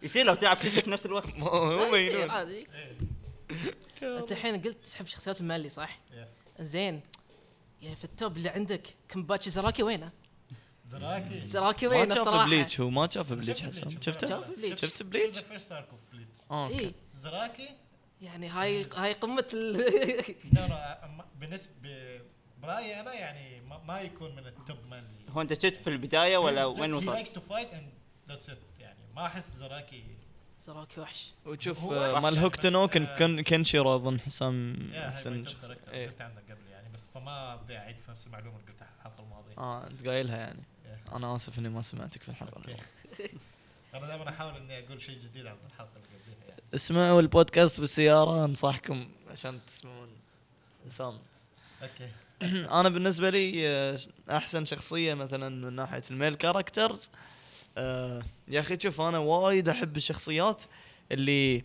يصير لو تلعب ستة في نفس الوقت مو يصير مجنون عادي انت الحين قلت تحب شخصيات ال male صح؟ yes زين. يعني في ال top اللي عندك كمباتشي زراكي وينه؟ زراكي. زراكي ما وينه شاف صراحة. بليتش هو ما شاف بليتش شفت حسام. شفته؟ شاف بليتش. شفت بليتش؟ آه اي okay. زراكي؟ يعني هاي هاي قمة ال لا لا أما- بالنسبة برايي أنا يعني ما, ما يكون من ال top man هو أنت شفت في البداية ولا وين وصل؟ likes to fight and that's it يعني ما أحس زراكي زراكي وحش وتشوف مال بس، هوكتونو كان آه، كان كنشيرو أظن حسام احسن إيه. قلت عنه قبل يعني بس فما ابي اعيد في نفس المعلومة اللي قلتها الحلقة الماضية آه أنت قايلها يعني. أنا آسف إني ما سمعتك في الحلقة. الأولى. أنا دائما أحاول إني أقول شيء جديد عن الحلقة اللي قبلها يعني اسمعوا البودكاست بالسيارة أنصحكم عشان تسمعون سام okay أنا بالنسبة لي آه، أحسن شخصية مثلا من ناحية ال male characters آه يا أخي شوف أنا وايد أحب الشخصيات اللي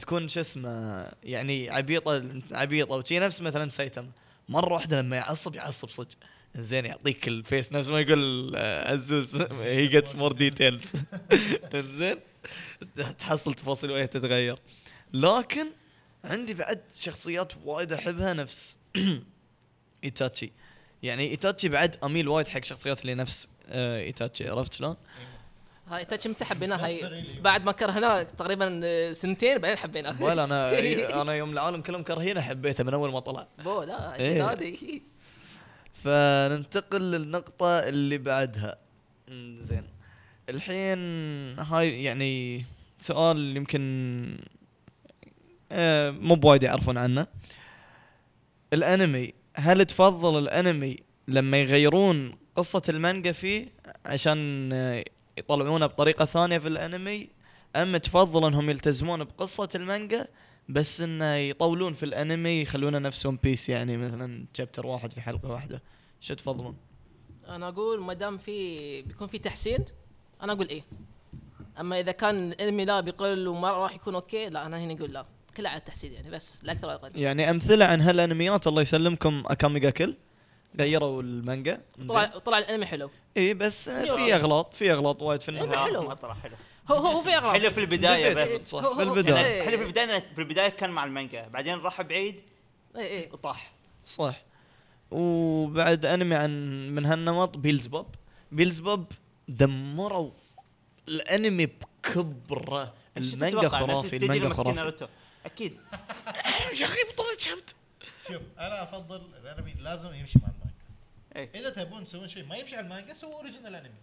تكون شو اسمه يعني عبيطة عبيطة وشي نفس مثلا سايتاما مرة واحدة لما يعصب يعصب صدق. زين يعطيك ال face نفس ما يقول آه، عزوز he gets more details زين تحصل تفاصيل وهي تتغير. لكن عندي بعد شخصيات وايد أحبها نفس. إيتاتشي. يعني إيتاتشي بعد أميل وايد حق شخصيات اللي نفس آه إيتاتشي عرفت شلون؟ هاي إيتاتشي متى حبيناه هاي بعد ما كرهناه تقريبا آه، سنتين بعدين حبيناه ولا أنا أنا يوم العالم كلهم كرهينه حبيته من أول ما طلع. بو لا إيه. شيء نادي فننتقل للنقطة اللي بعدها. زين. الحين هاي يعني سؤال يمكن آه، مو بوايد يعرفون عنه. الأنمي هل تفضل الأنمي لما يغيرون قصة المانجا فيه عشان يطلعونه بطريقة ثانية في الأنمي؟ أم تفضل أنهم يلتزمون بقصة المانجا بس إنه يطولون في الأنمي يخلونه نفس ون بيس يعني مثلا chapter واحد في حلقة واحدة؟ شو تفضلون؟ أنا أقول ما دام في بيكون في تحسين أنا أقول إيه. أما إذا كان الأنمي لا بيقل وما راح يكون okay لا أنا هنا أقول لا. كله على التحسين يعني بس لا أكثر ولا أقل. يعني أمثلة عن هالأنميات الله يسلمكم أكامي جا كيل. غيروا المانجا. طلع طلع الأنمي حلو. إي بس. في أغلاط. في أغلاط وايد في النهاية. حلو. ما طلع حلو. هو هو, في أغلاط حلو في البداية. بس. صح، هو- في. إيه. حلو في البداية في البداية كان مع المانجا. بعدين راح بعيد إي إي. وطاح. صح. وبعد أنمي عن من هالنمط بيلزبوب بيلزبوب دمروا الأنمي بكبرة. المانجا خرافي المانجا خرافي. ناروتو. أكيد. يا أخي بطلت شبت شوف أنا أفضل الأنمي لازم يمشي مع المانجا. إيه. إذا تبون تسوون شيء ما يمشي على المانجا سووا original انمي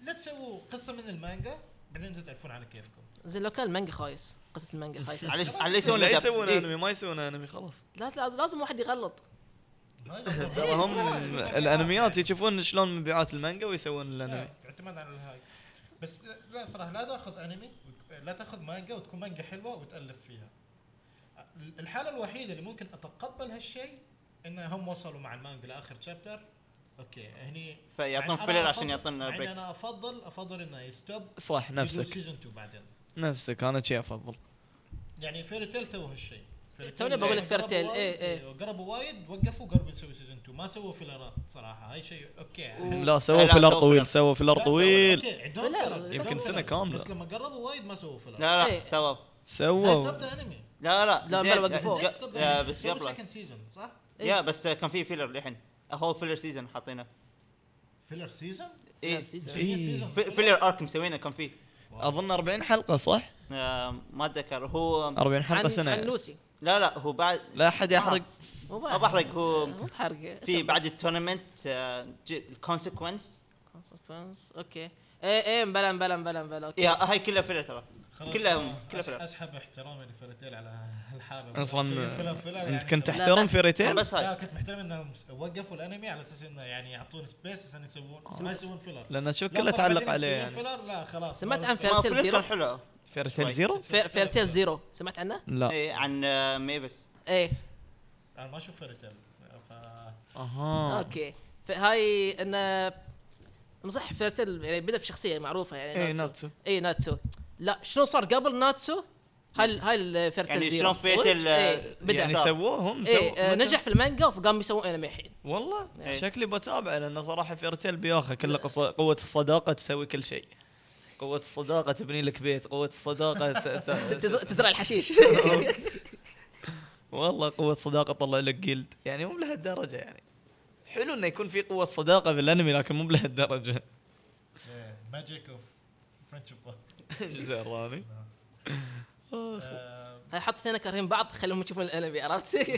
لا تسووا قصة من المانجا بعدين تتعرفون على كيفكم. زين لو كان المانجا خايس قصة المانجا خايسة. معليش على يسوون لا. يسوون إيه. أنمي ما يسوون أنمي خلاص. لا لا لازم واحد يغلط. ترى هم مبيعات الأنميات. يشوفون شلون مبيعات المانجا ويسوون الأنمي. لا، اعتماد على الهاي. بس لا صراحة لا تأخذ أنمي لا تاخذ مانجا وتكون مانجا حلوة وتألف فيها. الحالة الوحيدة اللي ممكن أتقبل هالشيء ان هم وصلوا مع المانجا لآخر chapter okay هني فيعطون إن filler أنا عشان أفضل- يعطون break أنا افضل أفضل إنه ي stop صح نفسك. season 2 بعدين. نفسك أنا شي أفضل. يعني فيري تيل سووا هالشيء. توني بقول لك وايد- إيه، إيه. قربوا وايد وقفوا قربوا يسوي season 2 ما سووا filler ات صراحة هاي شيء okay لا سووا filler سووا طويل. سووا filler طويل يمكن filler. كاملة. بس لما قربوا وايد ما سووا filler لا إيه. لا سوا سووا انمي لا لا لا، بلا وقفوه. بس season صح؟ yeah بس كان في filler للحين هو filler season حاطينه filler season؟ إيه إيه. في- filler arc مسوينه كان فيه أظن 40 حلقة صح؟ آه، ما أتذكر هو 40 حلقة سنة عن. لوسي لا لا هو بعد لا أحد يحرق. مو ما بحرق هو مو بحرق في بعد ال tournament ال consequence consequence. okay. إيه إيه مبلا مبلا مبلا مبلا okay. يا هاي كلها filler ترى. خلاص. كلها filler أسحب احترامي لفيرتيل على الحالة. أصلا فيلر فيلر يعني أنت كنت تحترم بس- فيرتيل؟ بس لا هاي كنت محترم إنهم وقفوا الأنمي على أساس إنه يعني يعطون space عشان يسوون ما يسوون filler. لأن شو كله تعلق عليه يعني. filler لا خلاص. سمعت عن ما فيرتيل filler زيرو؟ حلو فيرتيل شوي. زيرو؟ فير فيرتيل زيرو. سمعت عنه؟ لا. إيه عن آه، مايفس. إيه. أنا ما أشوف فيرتيل ف أها. okay. فهاي انه صح فيرتيل يعني بدأ بشخصيه معروفة يعني اي ناتسو. ناتسو. اي ناتسو. لا شنو صار قبل ناتسو؟ هاي هاي الفيرتيل يعني زيرو؟ شلون فيرتل إيه، بدأ. يعني. سووه؟ هم إيه سووا آه، متى؟ نجح في المانجا فقام يسوون انمي الحين. والله إيه. شكلي بتابعه لأنه صراحة فيرتيل بياخذ كله قصة قوة الصداقة تسوي كل شيء. قوة الصداقة تبني لك بيت، قوة الصداقة تزرع الحشيش. والله قوة صداقة طلع لك جلد يعني مو بلهالدرجة يعني. حلو إنه يكون في قوة صداقة بالانمي لكن مو بلهالدرجة. magic of friendship الجزء الرابع هاي حط اثنين كارهين بعض خليهم يشوفون الأنمي عرفت؟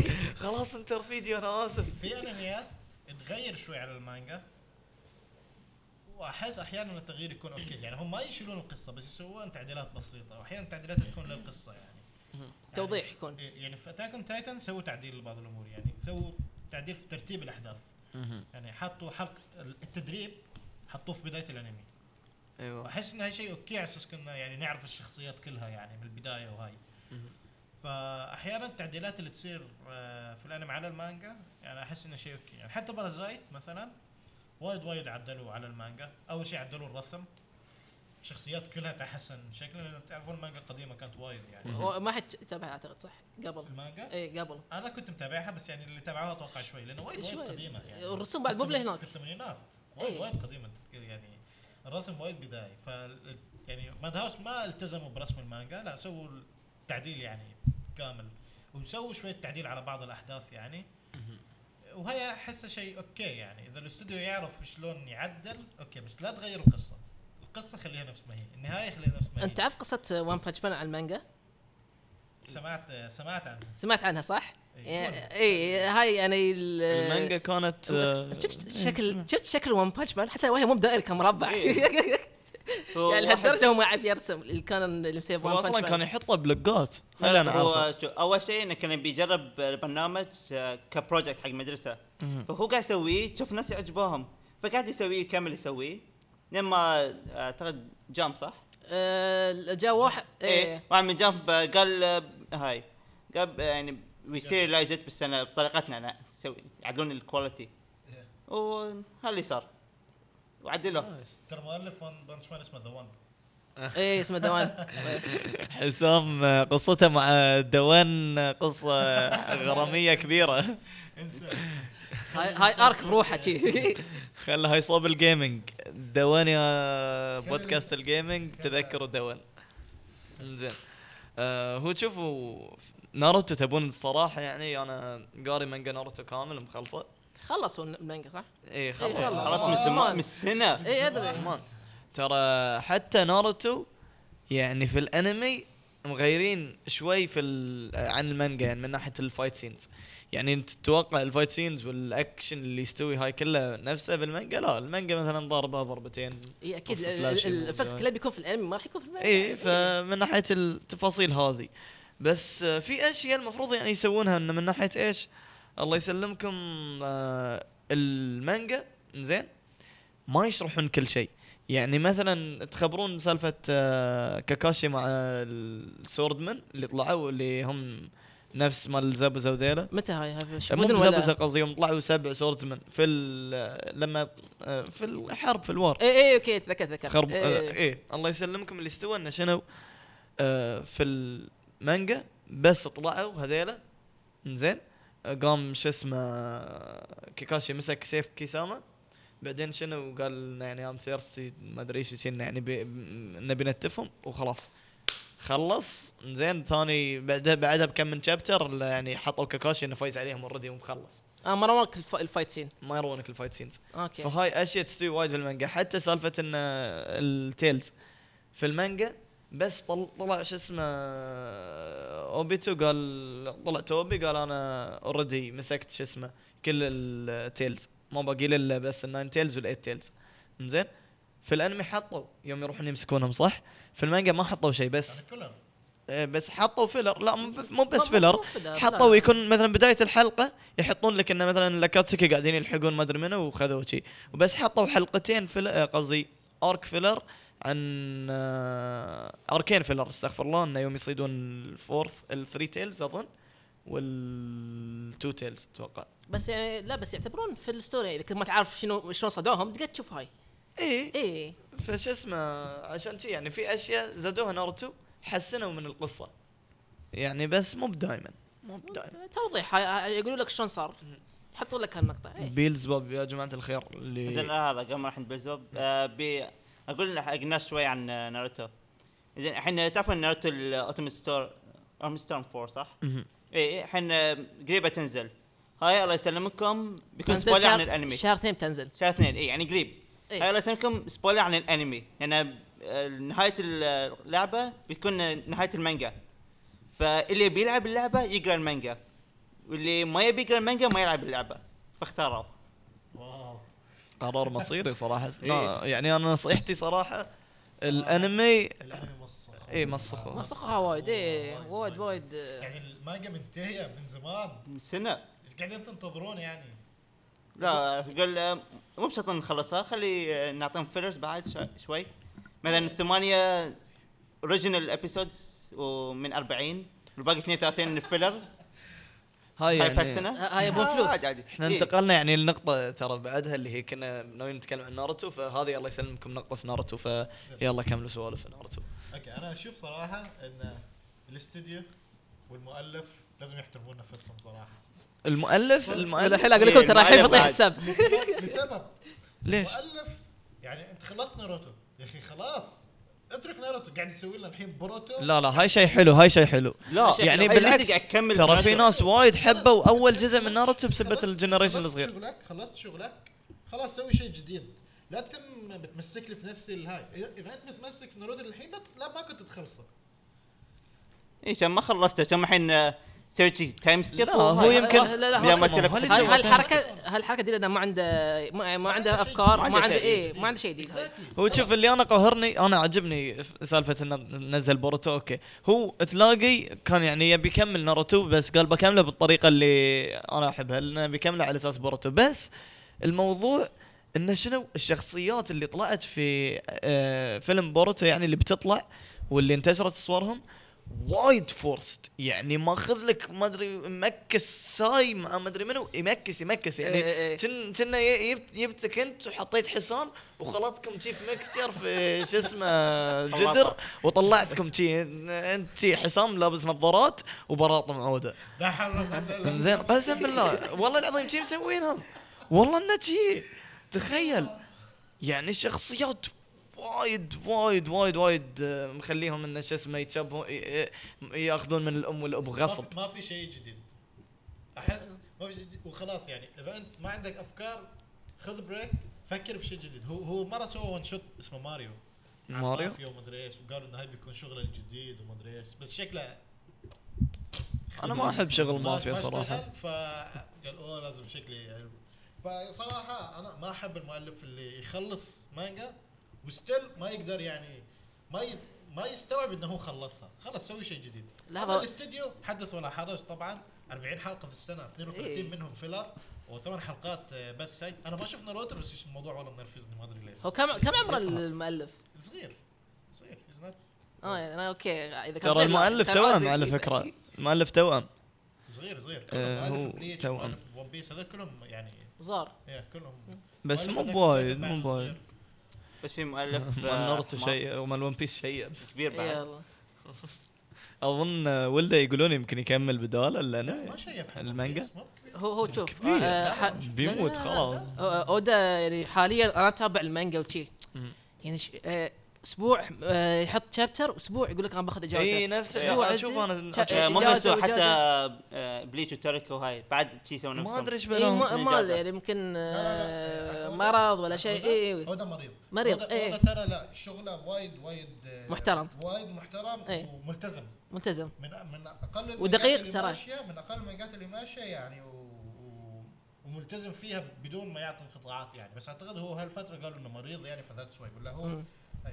خلاص انت فيديو أنا آسف. في أنميات تغير شوي على المانجا وأحس أحيانا التغيير يكون أوكي. يعني هم ما يشيلون القصة بس يسوون تعديلات بسيطة واحيانا تعديلات تكون للقصة يعني. توضيح يكون. إيه، يعني في Attack on Titan سووا تعديل لبعض الأمور يعني سووا تعديل في ترتيب الأحداث. يعني حطوا حلقة التدريب حطوه في بداية الأنمي. أيوه. واحس إن هاي شيء أوكي على أساس كنا يعني نعرف الشخصيات كلها يعني من البداية وهاي. فاحيانا التعديلات اللي تصير آه، في الأنمي على المانجا يعني أحس إنه شيء أوكي. يعني حتى Parasyte مثلا وايد وايد عدلوا على المانجا. أول شيء عدلوا الرسم. الشخصيات كلها تحسن شكلها لأن تعرفون المانجا القديمة كانت وايد يعني. هو ما حد تابعها أعتقد صح؟ قبل. المانجا؟ اي قبل. أنا كنت متابعها بس يعني اللي تابعوها أتوقع شوي لأنه وايد وايد. قديمة يعني. والرسوم بعد مو في بلهناك. في الثمانينات. وايد إيه. وايد قديمة يعني. الرسم وايد بدائي ف يعني Madhouse ما التزموا برسم المانجا لا سووا التعديل يعني كامل وسووا شوية تعديل على بعض الأحداث يعني. وهي احسها شيء أوكي يعني إذا الاستوديو يعرف شلون يعدل أوكي بس لا تغير القصة. القصة خليها نفس ما هي النهاية خليها نفس ما هي. أنت تعرف قصة One Punch Man على المانجا؟ سمعت سمعت عنها. سمعت عنها صح؟ إيه. اي هاي يعني ال- المانجا كانت آه، شفت شكل شفت شكل One Punch Man حتى وهي مو دائري كان مربع. هو يعني لهالدرجة هو ما يعرف يرسم اللي كان اللي مسوي One أصلا Punch كان يحطه هل أنا عارفه أول شيء إنه كان بيجرب البرنامج آه، ك project حق مدرسة. فهو قاعد يسويه شوف الناس يعجبوهم فقاعد يسويه يكمل يسويه. لما آه، أعتقد Jump صح؟ جاء واحد إيه واحد من Jump قال هاي قال يعني وي serialize بس انا بطريقتنا أنا نسوي يعدلون ال quality وهذا اللي صار. وعدلوه ترى مؤلف One Punch Man اسمه The One إيه اسمه The One حسام قصته مع The One قصة غرامية كبيرة. انسى. هاي هاي arc بروحه شي. خلها هاي صوب ال gaming The One يا بودكاست ال gaming تذكروا The One زين آه هو شوفوا ناروتو تبون الصراحة يعني أنا قاري مانجا ناروتو كامل مخلصة. خلصوا المانجا صح؟ اي خلص إيه، خلص. خلاص من زمان من سنه إيه أدري. زمان ترى حتى ناروتو يعني في الأنمي مغيرين شوي في عن المانجا يعني من ناحية ال fight scenes يعني انت تتوقع ال fight scenes والأكشن اللي يستوي هاي كله نفسه بالمانجا؟ لا المانجا مثلا ضربه ضربتين إي أكيد ال effect. كله بيكون في الأنمي ما راح يكون في المانجا. إي. فمن ناحية التفاصيل هذه. بس آه، في أشياء المفروض يعني يسوونها إنه من ناحية إيش؟ الله يسلمكم آه، المانجا زين؟ ما يشرحون كل شيء. يعني مثلا تخبرون سالفة آه، كاكاشي مع ال swordsman اللي طلعوا اللي هم نفس مال زابوزا وذيلا متى هاي؟ مو ولا قصدي يوم طلعوا سبع swordsman في لما في الحرب في ال war. اي اي أوكي تذكرت تذكرت. خرب آه إيه. إيه. الله يسلمكم اللي استوى إنه شنو؟ آه في المانجا بس طلعوا هذيلا. زين. قام شو اسمه كاكاشي مسك سيف كيسامي. بعدين شنو؟ قال يعني I'm thirsty ما أدري إيش يعني بي- نبي نتفهم وخلاص. خلص. زين ثاني بعدها بعدها بكم من chapter يعني حطوا كاكاشي إنه فايز عليهم already ومخلص. آه ما الف- ال fight scene ما يرونك ال fight scenes okay. فهاي أشياء تستوي وايد في المانجا. حتى سالفة إن ال tails في المانجا بس طل- طلع شو اسمه أوبيتو قال طلع توبي قال أنا already مسكت شو اسمه كل ال tails. ما باقي لي إلا بس ال nine tails وال eight tails. زين في الأنمي حطوا يوم يروحون يمسكونهم صح؟ في المانجا ما حطوا شيء بس. يعني filler. آه، بس حطوا filler. لا مو بس filler. حطوا. يكون مثلا بداية الحلقة يحطون لك انه مثلا الأكاتسكي قاعدين يلحقون ما أدري منو وخذوا شي وبس حطوا حلقتين filler آه، قصدي arc filler عن آه، أركين filler استغفر الله انه يوم يصيدون ال fourth ال three tails أظن والتو تيلز أتوقع. بس يعني لا بس يعتبرون في الستوري إذا كنت ما تعرف شنو شلون صدوهم تقدر تشوف هاي. اي اي فش اسمه عشان شي يعني في أشياء زادوها ناروتو حسنوا من القصة. يعني بس مو بدايما مو بدايما. توضيح يقولوا لك شلون صار. يحطوا لك هالمقطع إيه. بيلز بوب يا جماعة الخير اللي زين هذا قبل ما راح بالزبط آه بي أقول حق الناس شوي عن آه، ناروتو. زين الحين تعرفون ناروتو ال Ultimate Stor Ultimate Storm 4 صح؟ اي الحين آه، قريبة تنزل. هاي الله يسلمكم بيكون spoiler عن شهر- الأنمي. شهر اثنين بتنزل. شهر اثنين اي يعني قريب. إيه. هاي الله يسلمكم spoiler عن الأنمي. لأن آه، نهاية اللعبة بتكون نهاية المانجا. فاللي بيلعب اللعبة يقرأ المانجا. واللي ما يبي يقرأ المانجا ما يلعب اللعبة. فاختاروا. wow. قرار مصيري صراحة. إيه. يعني أنا نصيحتي صراحة الأنمي الانمي مسخ اي مسخوا مسخها وايد. إيه وايد وايد. يعني المانجا منتهيه من زمان. من سنة. إيش قاعدين تنتظرون يعني؟ لا قال آه، مو بشرط نخلصها خلي آه، نعطيهم fillers بعد شو- شوي. مثلا ثمانية original episodes ومن 40 والباقي 32 filler هاي هاي يعني فالسنه هاي يبون فلوس. عادي عادي. إحنا إيه. انتقلنا يعني لنقطة ترى بعدها اللي هي كنا ناويين نتكلم عن ناروتو فهذه الله يسلمكم نقطة ناروتو فيلا كملوا سوالف ناروتو. okay أنا أشوف صراحة إن الاستوديو والمؤلف لازم يحترمون نفسهم صراحة. المؤلف المؤلف الحين أقول لكم ترى الحين المؤلف بطيح. السب لسبب. ليش؟ مؤلف يعني انت خلصت ناروتو. يا أخي خلاص. اترك ناروتو. قاعد يسوي لنا الحين بوروتو لا لا هاي شيء حلو هاي شيء حلو. لا. يعني بالعكس ترى في. ناس وايد حبوا أول جزء من ناروتو بسبة خلصت- ال generation خلصت الصغير. شغلك خلصت شغلك. خلاص سوي شيء جديد. لا تم بتمسك لي في نفس الهاي. إذا إذا أنت متمسك في ناروتو الحين لا, ما كنت تخلصه. اي عشان ما خلصته؟ كم الحين سويت شي time skip هو يمكن- لا لا لا بدل ما يصير هالحركه هالحركه دي لأنه ما عنده ما, ما عنده أفكار ما عنده شيء إيه جديد. ما عنده شيء جديد. هو شوف اللي أنا قهرني أنا عجبني سالفة انه نزل بوروتو okay. هو تلاقي كان يعني يبي يكمل ناروتو بس قال بكمله بالطريقة اللي أنا أحبها لأنه بيكمله على أساس بوروتو بس الموضوع انه شنو الشخصيات اللي طلعت في آه فيلم بوروتو يعني اللي بتطلع واللي انتشرت صورهم وايد فورست. يعني ماخذ لك ما أدري مكس ساي ما ما أدري منو. يمكس يمكس. إيه إيه يعني إيه. كن كنا ي- جبت جبتك أنت وحطيت حصان وخلطكم شي في مكستر في شو اسمه جدر وطلعتكم شي. أنت شي حصان لابس نظارات لا حول زين قسم بالله. والله العظيم شي مسوينهم. والله إنه شي. تخيل. يعني شخصيات وايد وايد وايد وايد آه، مخليهم انه شو اسمه يتشبهون ي- ي- يأخذون من الأم والأب غصب. ما في شيء جديد. أحس ما في شيء جديد وخلاص يعني إذا أنت ما عندك أفكار خذ break فكر بشيء جديد. هو هو مرة سوى one shot اسمه ماريو. ماريو؟ مافيا ومدري إيش وقالوا إنه هاي بيكون شغله الجديد ومدري إيش بس شكله أنا ما أحب شغل ما- مافيا ما صراحة. فقال أوه لازم شكلي يعني فصراحة أنا ما أحب المؤلف اللي يخلص مانجا و still ما يقدر يعني ما ي... ما يستوعب إنه هو خلصها. خلص سوي شيء جديد. لحظة. أما الاستديو حدث ولا حرج طبعا 40 حلقة في السنة 32 إيه. منهم filler وثمان حلقات آه، بس هاي. أنا ما شفت ناروتو بس الموضوع والله منرفزني ما أدري ليش. هو كم كم عمر المؤلف؟ صغير. صغير آه يعني أنا أوكي إذا كان ترى المؤلف. توأم على فكرة. المؤلف توأم. صغير صغير. آه، كلهم هو مؤلف Bleach توأم. مؤلف One Piece هذول كلهم يعني صغار كلهم. بس مو بوايد مو بوايد. بس في مؤلف مال آه، ناروتو ما- شيء ومال One Piece شيء كبير بعد يلا أظن ولده يقولون يمكن يكمل بداله لا، لأنه ما شيء المانجا؟ هو هو شوف. آه، ح- بيموت لا، لا، لا، خلاص لا. أودا يعني حاليا أنا أتابع المانجا وشي. يعني ش- آه، أسبوع آه، يحط chapter أسبوع يقول لك أنا باخذ إجازة إي نفس أسبوع أشوف أجي. أنا إجازة بس هو، حتى. آه، Bleach وتوريكو هاي بعد شي يسوون ما أدري إيش إي بالهم ما ما إجازة. يعني يمكن آه،. مرض ولا شيء إي هذا مريض مريض، إيه. هذا ترى لا شغلة وايد وايد محترم. وايد محترم. وملتزم ملتزم من من أقل ودقيق ترى. من أقل المانجات اللي ماشية يعني. وملتزم فيها بدون ما يعطي انقطاعات يعني بس أعتقد هو هالفترة قالوا إنه مريض يعني ف that's why ولا هو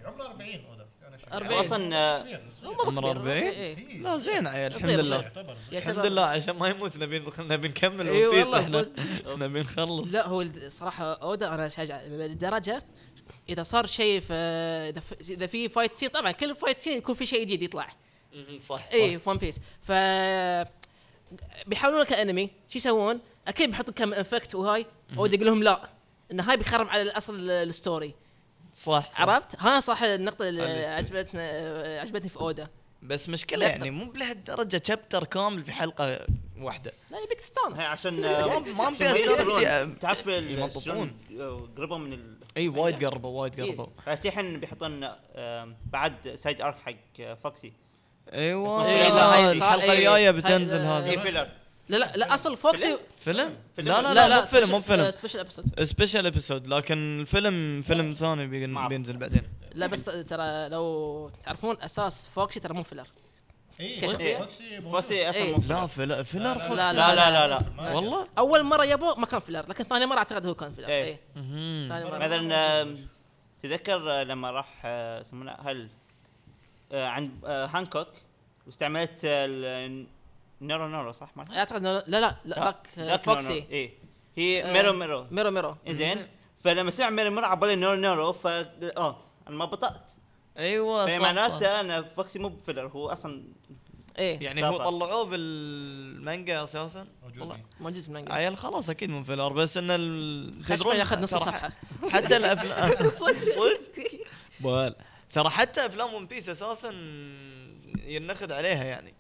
عمره 40 اودا أنا شايف. 40. يعني أصلاً، مش آه، عمره كبير. 40 إيه. إيه، لا زين عيل الحمد لله الحمد لله عشان ما يموت نبي نبي نكمل Piece والله إحنا صدق. نبي نخلص لا هو صراحة أودا أنا شجع لدرجة إذا صار شيء في إذا في fight scene طبعا كل fight scene يكون في شيء جديد يطلع صح اي في One Piece ف بيحاولون كأنمي شو يسوون؟ أكيد بيحطوا كم effect وهاي اودا يقول لهم لا إن هاي بيخرب على الأصل ال- ال story صح, صح. عرفت؟ ها صح النقطة اللي. عجبتنا عجبتني في أودا بس مشكلة لا، يعني مو بلهالدرجة chapter كامل في حلقة واحدة لا يبيك تستانس هي عشان ما- يقدرون- فيه. تعرف يمططون. قربوا من ال إي وايد قربوا وايد قربوا الحين بيحطون آه، بعد side arc حق آه، فوكسي أيوه لا، الجاية هاي- بتنزل هذه filler لا لا لا أصل فوكسي فيلم؟ فيلم. لا لا لا, مو فيلم مو فيلم special episode special episode لكن الفيلم فيلم ثاني. بينزل بعدين لا بس ترى لو تعرفون أساس فوكسي ترى مو filler اي؟ فوكسي. فوكسي أصلا إيه. مو لا filler. لا، لا لا لا لا. والله أول مرة يبوه ما كان filler لكن ثاني مرة أعتقد هو كان filler إيه. إيه مهم. ثاني مرة مثلا تذكر لما راح آه، يسمونه هل آه، عند آه، هانكوك واستعملت نيرو نيرو صح مالها؟ اعتقد لا لا لا ذاك فوكسي. اي هي ميرو ميرو ميرو ميرو زين فلما سمع ميرو ميرو عبالي نيرو نيرو ف آه أنا ما بطأت أيوه صح, صح. معناته أنا فوكسي مو بفيلر هو أصلا إيه يعني هو. طلعوه بالمانجا أساسا موجود. موجود في المانجا عيل خلاص أكيد مو فيلر بس ان ال... خشمه ياخذ نص صفحة حتى الأفلام صدق. ترى حتى أفلام One Piece أساسا ينخذ عليها يعني.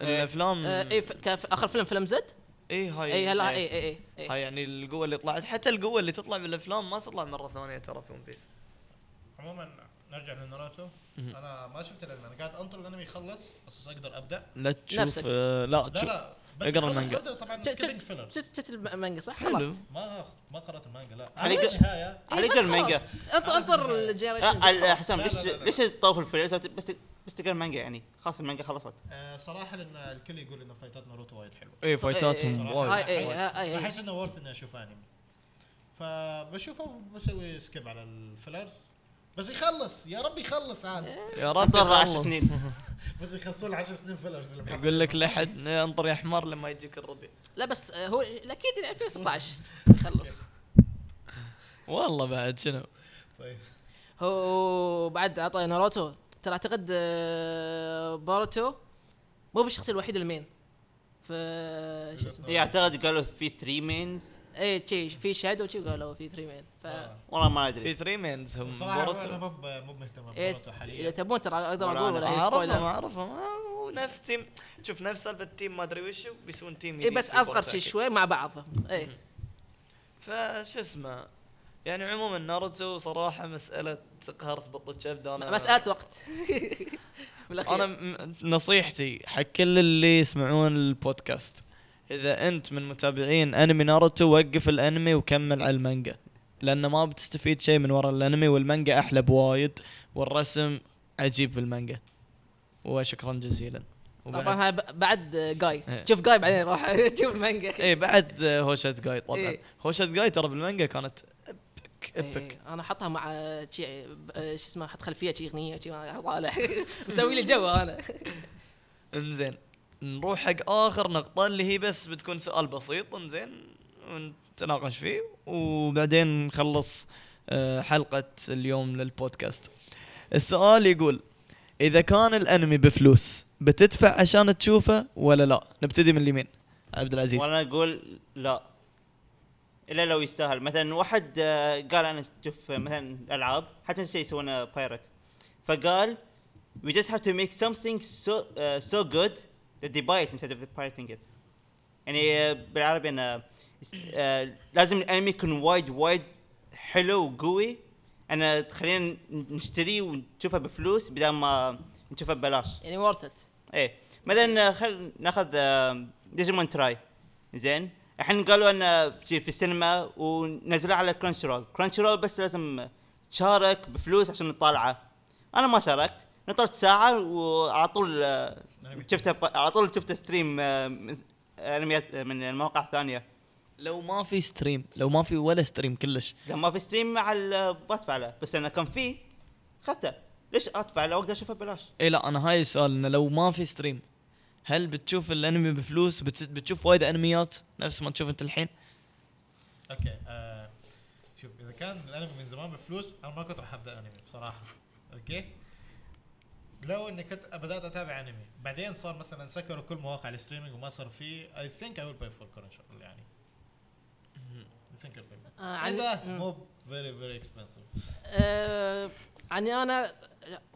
الأفلام آه، إيه ف- كان في آخر فيلم فيلم Z؟ اي هاي اي هلا اي اي اي اي هاي يعني القوة اللي طلعت حتى القوة اللي تطلع بالأفلام ما تطلع مرة ثانية ترى في One Piece عموما نرجع لناروتو. أنا ما شفت الأنمي أنا قاعد أنطر الأنمي يخلص أساس أقدر أبدأ. لا تشوف نفسك. آه لا لا تشوف لا. بس أقرأ المانجا. طبعا شفت- شفت شفت المانجا صح؟ حلو. خلصت ما ما قرأت المانجا لا. على النهايه على إيه، بس المانجا. خلاص. أنطر انطر ال generation آه، ال- حسام ليش. ليش تطوف ال filler بس بس تقرأ المانجا يعني. خلاص المانجا خلصت. آه، صراحة لأن الكل يقول إن fight ات ناروتو وايد حلوة. اي fight اتهم إيه، وايد هاي- إيه،. احس إنه worth إني أشوف انمي فبشوفه بسوي skip على ال fillers بس يخلص يا رب يخلص عاد. يا رب انطر 10 يخلص. سنين. بس يخلصون 10 سنين فيلرز. يقول لك لحد انطر يا حمار لما يجيك الربيع. لا بس آه، هو أكيد يعني 2016 خلص والله بعد شنو؟ طيب. هو بعد عطى ناروتو ترى أعتقد آه، باروتو مو بالشخصيه الوحيده المين. ف شو اسمه؟ اي أعتقد قالوا في 3 مينز اي شي في شادو شي قالوا في 3 مين ف آه. والله ما في ادري 3 مينز هم صراحة أنا مو مو مهتم إيه، بناروتو إذا حاليا تبون ترى أقدر أقول. ولا هي أعرفهم spoiler أعرفهم. آه، نفس team شوف نفس سالفة تيم ما أدري وش بيسوون team اي بس في أصغر شي. شوي مع بعض اي فش اسمه يعني عموما ناروتو صراحة مسألة قهر تبط الكبد أنا مسألة وقت. بالأخير. أنا م- نصيحتي حق كل اللي يسمعون البودكاست إذا أنت من متابعين أنمي ناروتو وقف الأنمي وكمل على المانجا. لأن ما بتستفيد شيء من ورا الأنمي والمانجا أحلى بوايد والرسم عجيب في المانجا. وشكرا جزيلا. طبعا هاي ب- بعد جاي. إيه. شوف جاي بعدين روح شوف المانجا. إيه بعد هوشة جاي طبعا. إيه. هوشة جاي ترى بالمانجا كانت epic إيه، أنا احطها مع شي آه، شو اسمه أحط خلفية شي أغنية شي مسوي لي جو أنا إنزين نروح حق آخر نقطة اللي هي بس بتكون سؤال بسيط إنزين ونتناقش فيه وبعدين نخلص آه، حلقة اليوم للبودكاست. السؤال يقول إذا كان الأنمي بفلوس بتدفع عشان تشوفه ولا لا؟ نبتدي من اليمين عبد العزيز. وأنا أقول لا إلا لو يستاهل. مثلا واحد آه، قال أنا تشوف مثلا ألعاب حتى شيء يسوونه بايرت فقال we just have to make something so uh, so good that they buy it instead of pirating it. يعني آه، بالعربي إنه آه، لازم الأنمي يكون وايد وايد حلو وقوي. أنا تخلينا نشتريه ونشوفه بفلوس بدل ما نشوفه ببلاش. يعني worth it إيه. مثلا خل ناخذ ديجيمون تراي زين. الحين قالوا انه في, في السينما ونزلوه على Crunchyroll Crunchyroll بس لازم تشارك بفلوس عشان تطالعه أنا ما شاركت. نطرت ساعة وعلى طول شفته على طول شفته stream آه، من أنميات آه، من المواقع الثانية. لو ما في stream لو ما في ولا stream كلش. اذا ما في stream مع بدفع له بس أنا كان في اخذته ليش أدفع؟ لو أقدر أشوفه ببلاش. اي لا أنا هاي السؤال إنه لو ما في stream هل بتشوف الانمي بفلوس؟ بت- بتشوف وايد انميات؟ نفس ما تشوف انت الحين. okay آه شوف إذا كان الانمي من زمان بفلوس أنا ما كنت راح أبدأ أنمي بصراحة. okay؟ لو إني كنت بدأت أتابع أنمي بعدين صار مثلا سكروا كل مواقع ال streaming وما صار فيه I think I will pay for Crunchy يعني. I think I'll pay. آه، إذا. مو very very expensive آه، عني أنا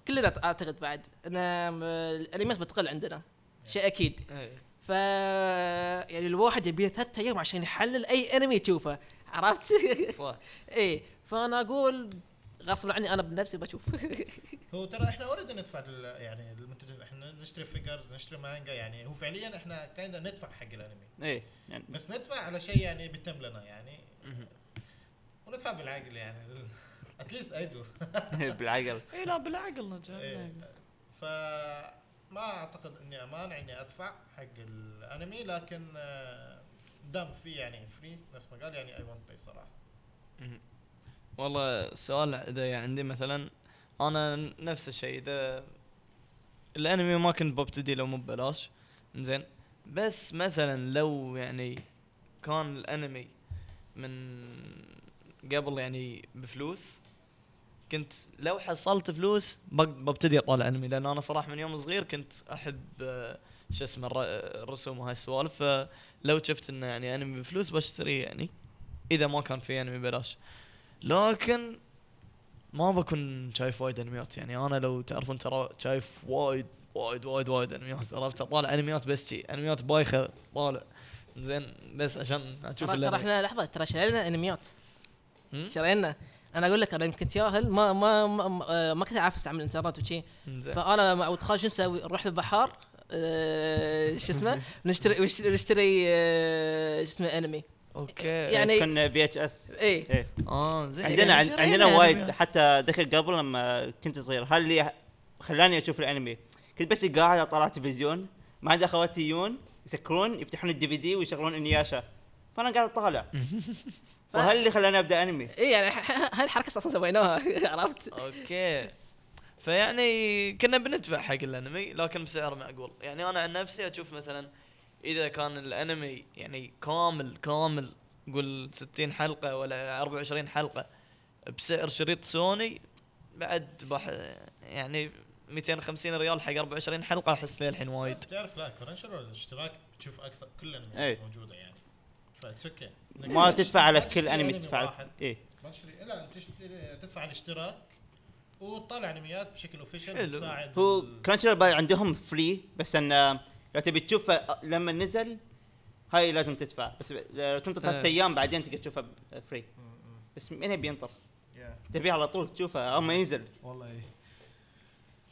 كلنا أعتقد بعد إن الانميات بتقل عندنا. شيء أكيد. ف يعني الواحد يبي ثلاثة أيام عشان يحلل أي أنمي يشوفه. عرفت؟ إيه. فأنا أقول غصب عني أنا بنفسي بشوف. هو ترى إحنا already ندفع يعني المنتج إحنا نشتري figures نشتري مانجا يعني هو فعليا إحنا kinda ندفع حق الأنمي. إيه. يعني بس ندفع على شيء يعني بيتم لنا يعني وندفع بالعقل يعني. at least I do بالعقل. اي لا بالعقل نجا إيه. فما أعتقد إني امانع إني أدفع حق الأنمي لكن آه، دام في يعني free نفس ما قال يعني I won't pay صراحة. والله السؤال إذا يعني عندي مثلا أنا نفس الشيء إذا الأنمي ما كنت ببتدي لو مو ببلاش زين بس مثلا لو يعني كان الأنمي من قبل يعني بفلوس كنت لو حصلت فلوس ببتدي اطالع أنمي لأن أنا صراحة من يوم صغير كنت أحب آه، شو اسمه الر- الرسوم وهاي السوالف. فلو شفت إنه يعني أنمي بفلوس بشتريه يعني إذا ما كان في أنمي بلاش لكن ما بكون شايف وايد أنميات. يعني أنا لو تعرفون ترى شايف وايد وايد وايد وايد أنميات. عرفت؟ اطالع أنميات بس شي أنميات بايخة طالع. زين بس عشان أشوف ترى إحنا لحظة ترى شرينا أنميات؟ شرينا. أنا أقول لك أنا يمكن جاهل ما ما ما, ما, ما كنت عارف استعمل الإنترنت وشي. فأنا مع ولد خالي شو نسوي؟ نروح للبحر آه، شو اسمه؟ نشتري وش- نشتري آه، شو اسمه أنمي. okay. يعني- كنا VHS إيه. آه زين. عندنا يعني عندنا وايد. حتى ذكر قبل لما كنت صغير هل اللي خلاني أشوف الأنمي. كنت بس قاعد اطالع تلفزيون ما عندي أخواتي يجون يسكرون يفتحون ال DVD ويشغلون إنياشا. فأنا قاعد أطالع. وهل اللي خلاني أبدأ أنمي؟ إيه يعني هاي الحركه أصلا سويناها عرفت؟ okay. فيعني كنا بندفع حق الأنمي لكن بسعر معقول. يعني أنا عن نفسي أشوف مثلا إذا كان الأنمي يعني كامل كامل قول 60 حلقة ولا 24 حلقة بسعر شريط سوني بعد بح يعني 250 ريال حق 24 حلقة أحس لي الحين وايد. تعرف لا Crunchyroll الاشتراك بتشوف أكثر كل الانميات إيه. موجودة يعني. فاتس ما تدفع على كل أنمي تدفع إيه. ما تشتري لا انت تشتري تدفع الاشتراك وتطالع أنميات بشكل official حلو. وتساعد هو Crunchyroll عندهم free بس إن لو تبي تشوف لما نزل هاي لازم تدفع. بس لو تنطر ثلاث آه. أيام بعدين تقدر تشوفها free بس مين بينطر. تبيه على طول تشوفه اما ينزل. والله إيه.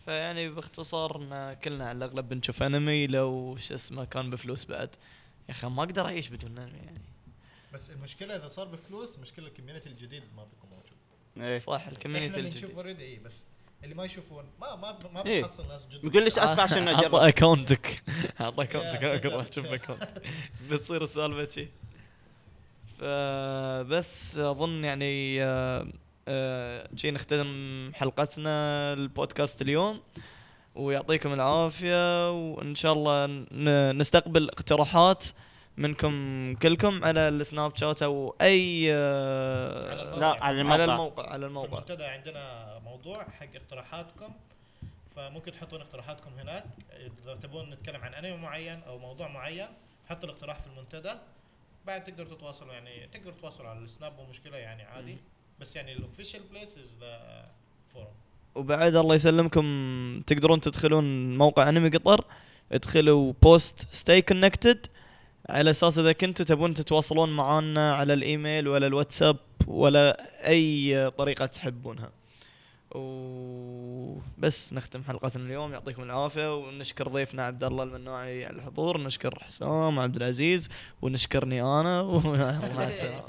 فيعني باختصار إن كلنا على الأغلب بنشوف أنمي لو شو اسمه كان بفلوس بعد. يا أخي ما أقدر أعيش بدون انمي يعني. بس المشكلة إذا صار بفلوس مشكلة الكوميونتي الجديد ما بيكون موجود. إيه. صح الكوميونتي بنشوف الجديد. اوريدي إيه بس اللي ما يشوفون ما ما ما إيه. بتحصل ناس جد بيقول ليش أدفع عشان عطى أجرب؟ اكونتك عطى اكونتك يا أقدر ساتر. أشوف اكونت بتصير السالفة شي. فبس أظن يعني آه، آه، شي نختتم حلقتنا البودكاست اليوم. ويعطيكم العافية وإن شاء الله ن- نستقبل اقتراحات منكم كلكم على السناب شات أو أي على الموقع. لا على على الموقع. الموقع على في الموقع. المنتدى عندنا موضوع حق اقتراحاتكم فممكن تحطون اقتراحاتكم هناك. إذا تبون نتكلم عن انمي معين أو موضوع معين حطوا الاقتراح في المنتدى. بعد تقدروا تتواصلوا يعني تقدروا تتواصلوا على السناب مو مشكلة يعني عادي. بس يعني ال official place is the forum وبعد الله يسلمكم. تقدرون تدخلون موقع أنمي قطر. ادخلوا post stay connected على أساس إذا كنتوا تبون تتواصلون معنا على الإيميل ولا الواتساب ولا أي طريقة تحبونها. وبس نختم حلقتنا اليوم. يعطيكم العافية. ونشكر ضيفنا عبد الله المناعي على الحضور. نشكر حسام وعبد العزيز. ونشكرني أنا. ومع السلامه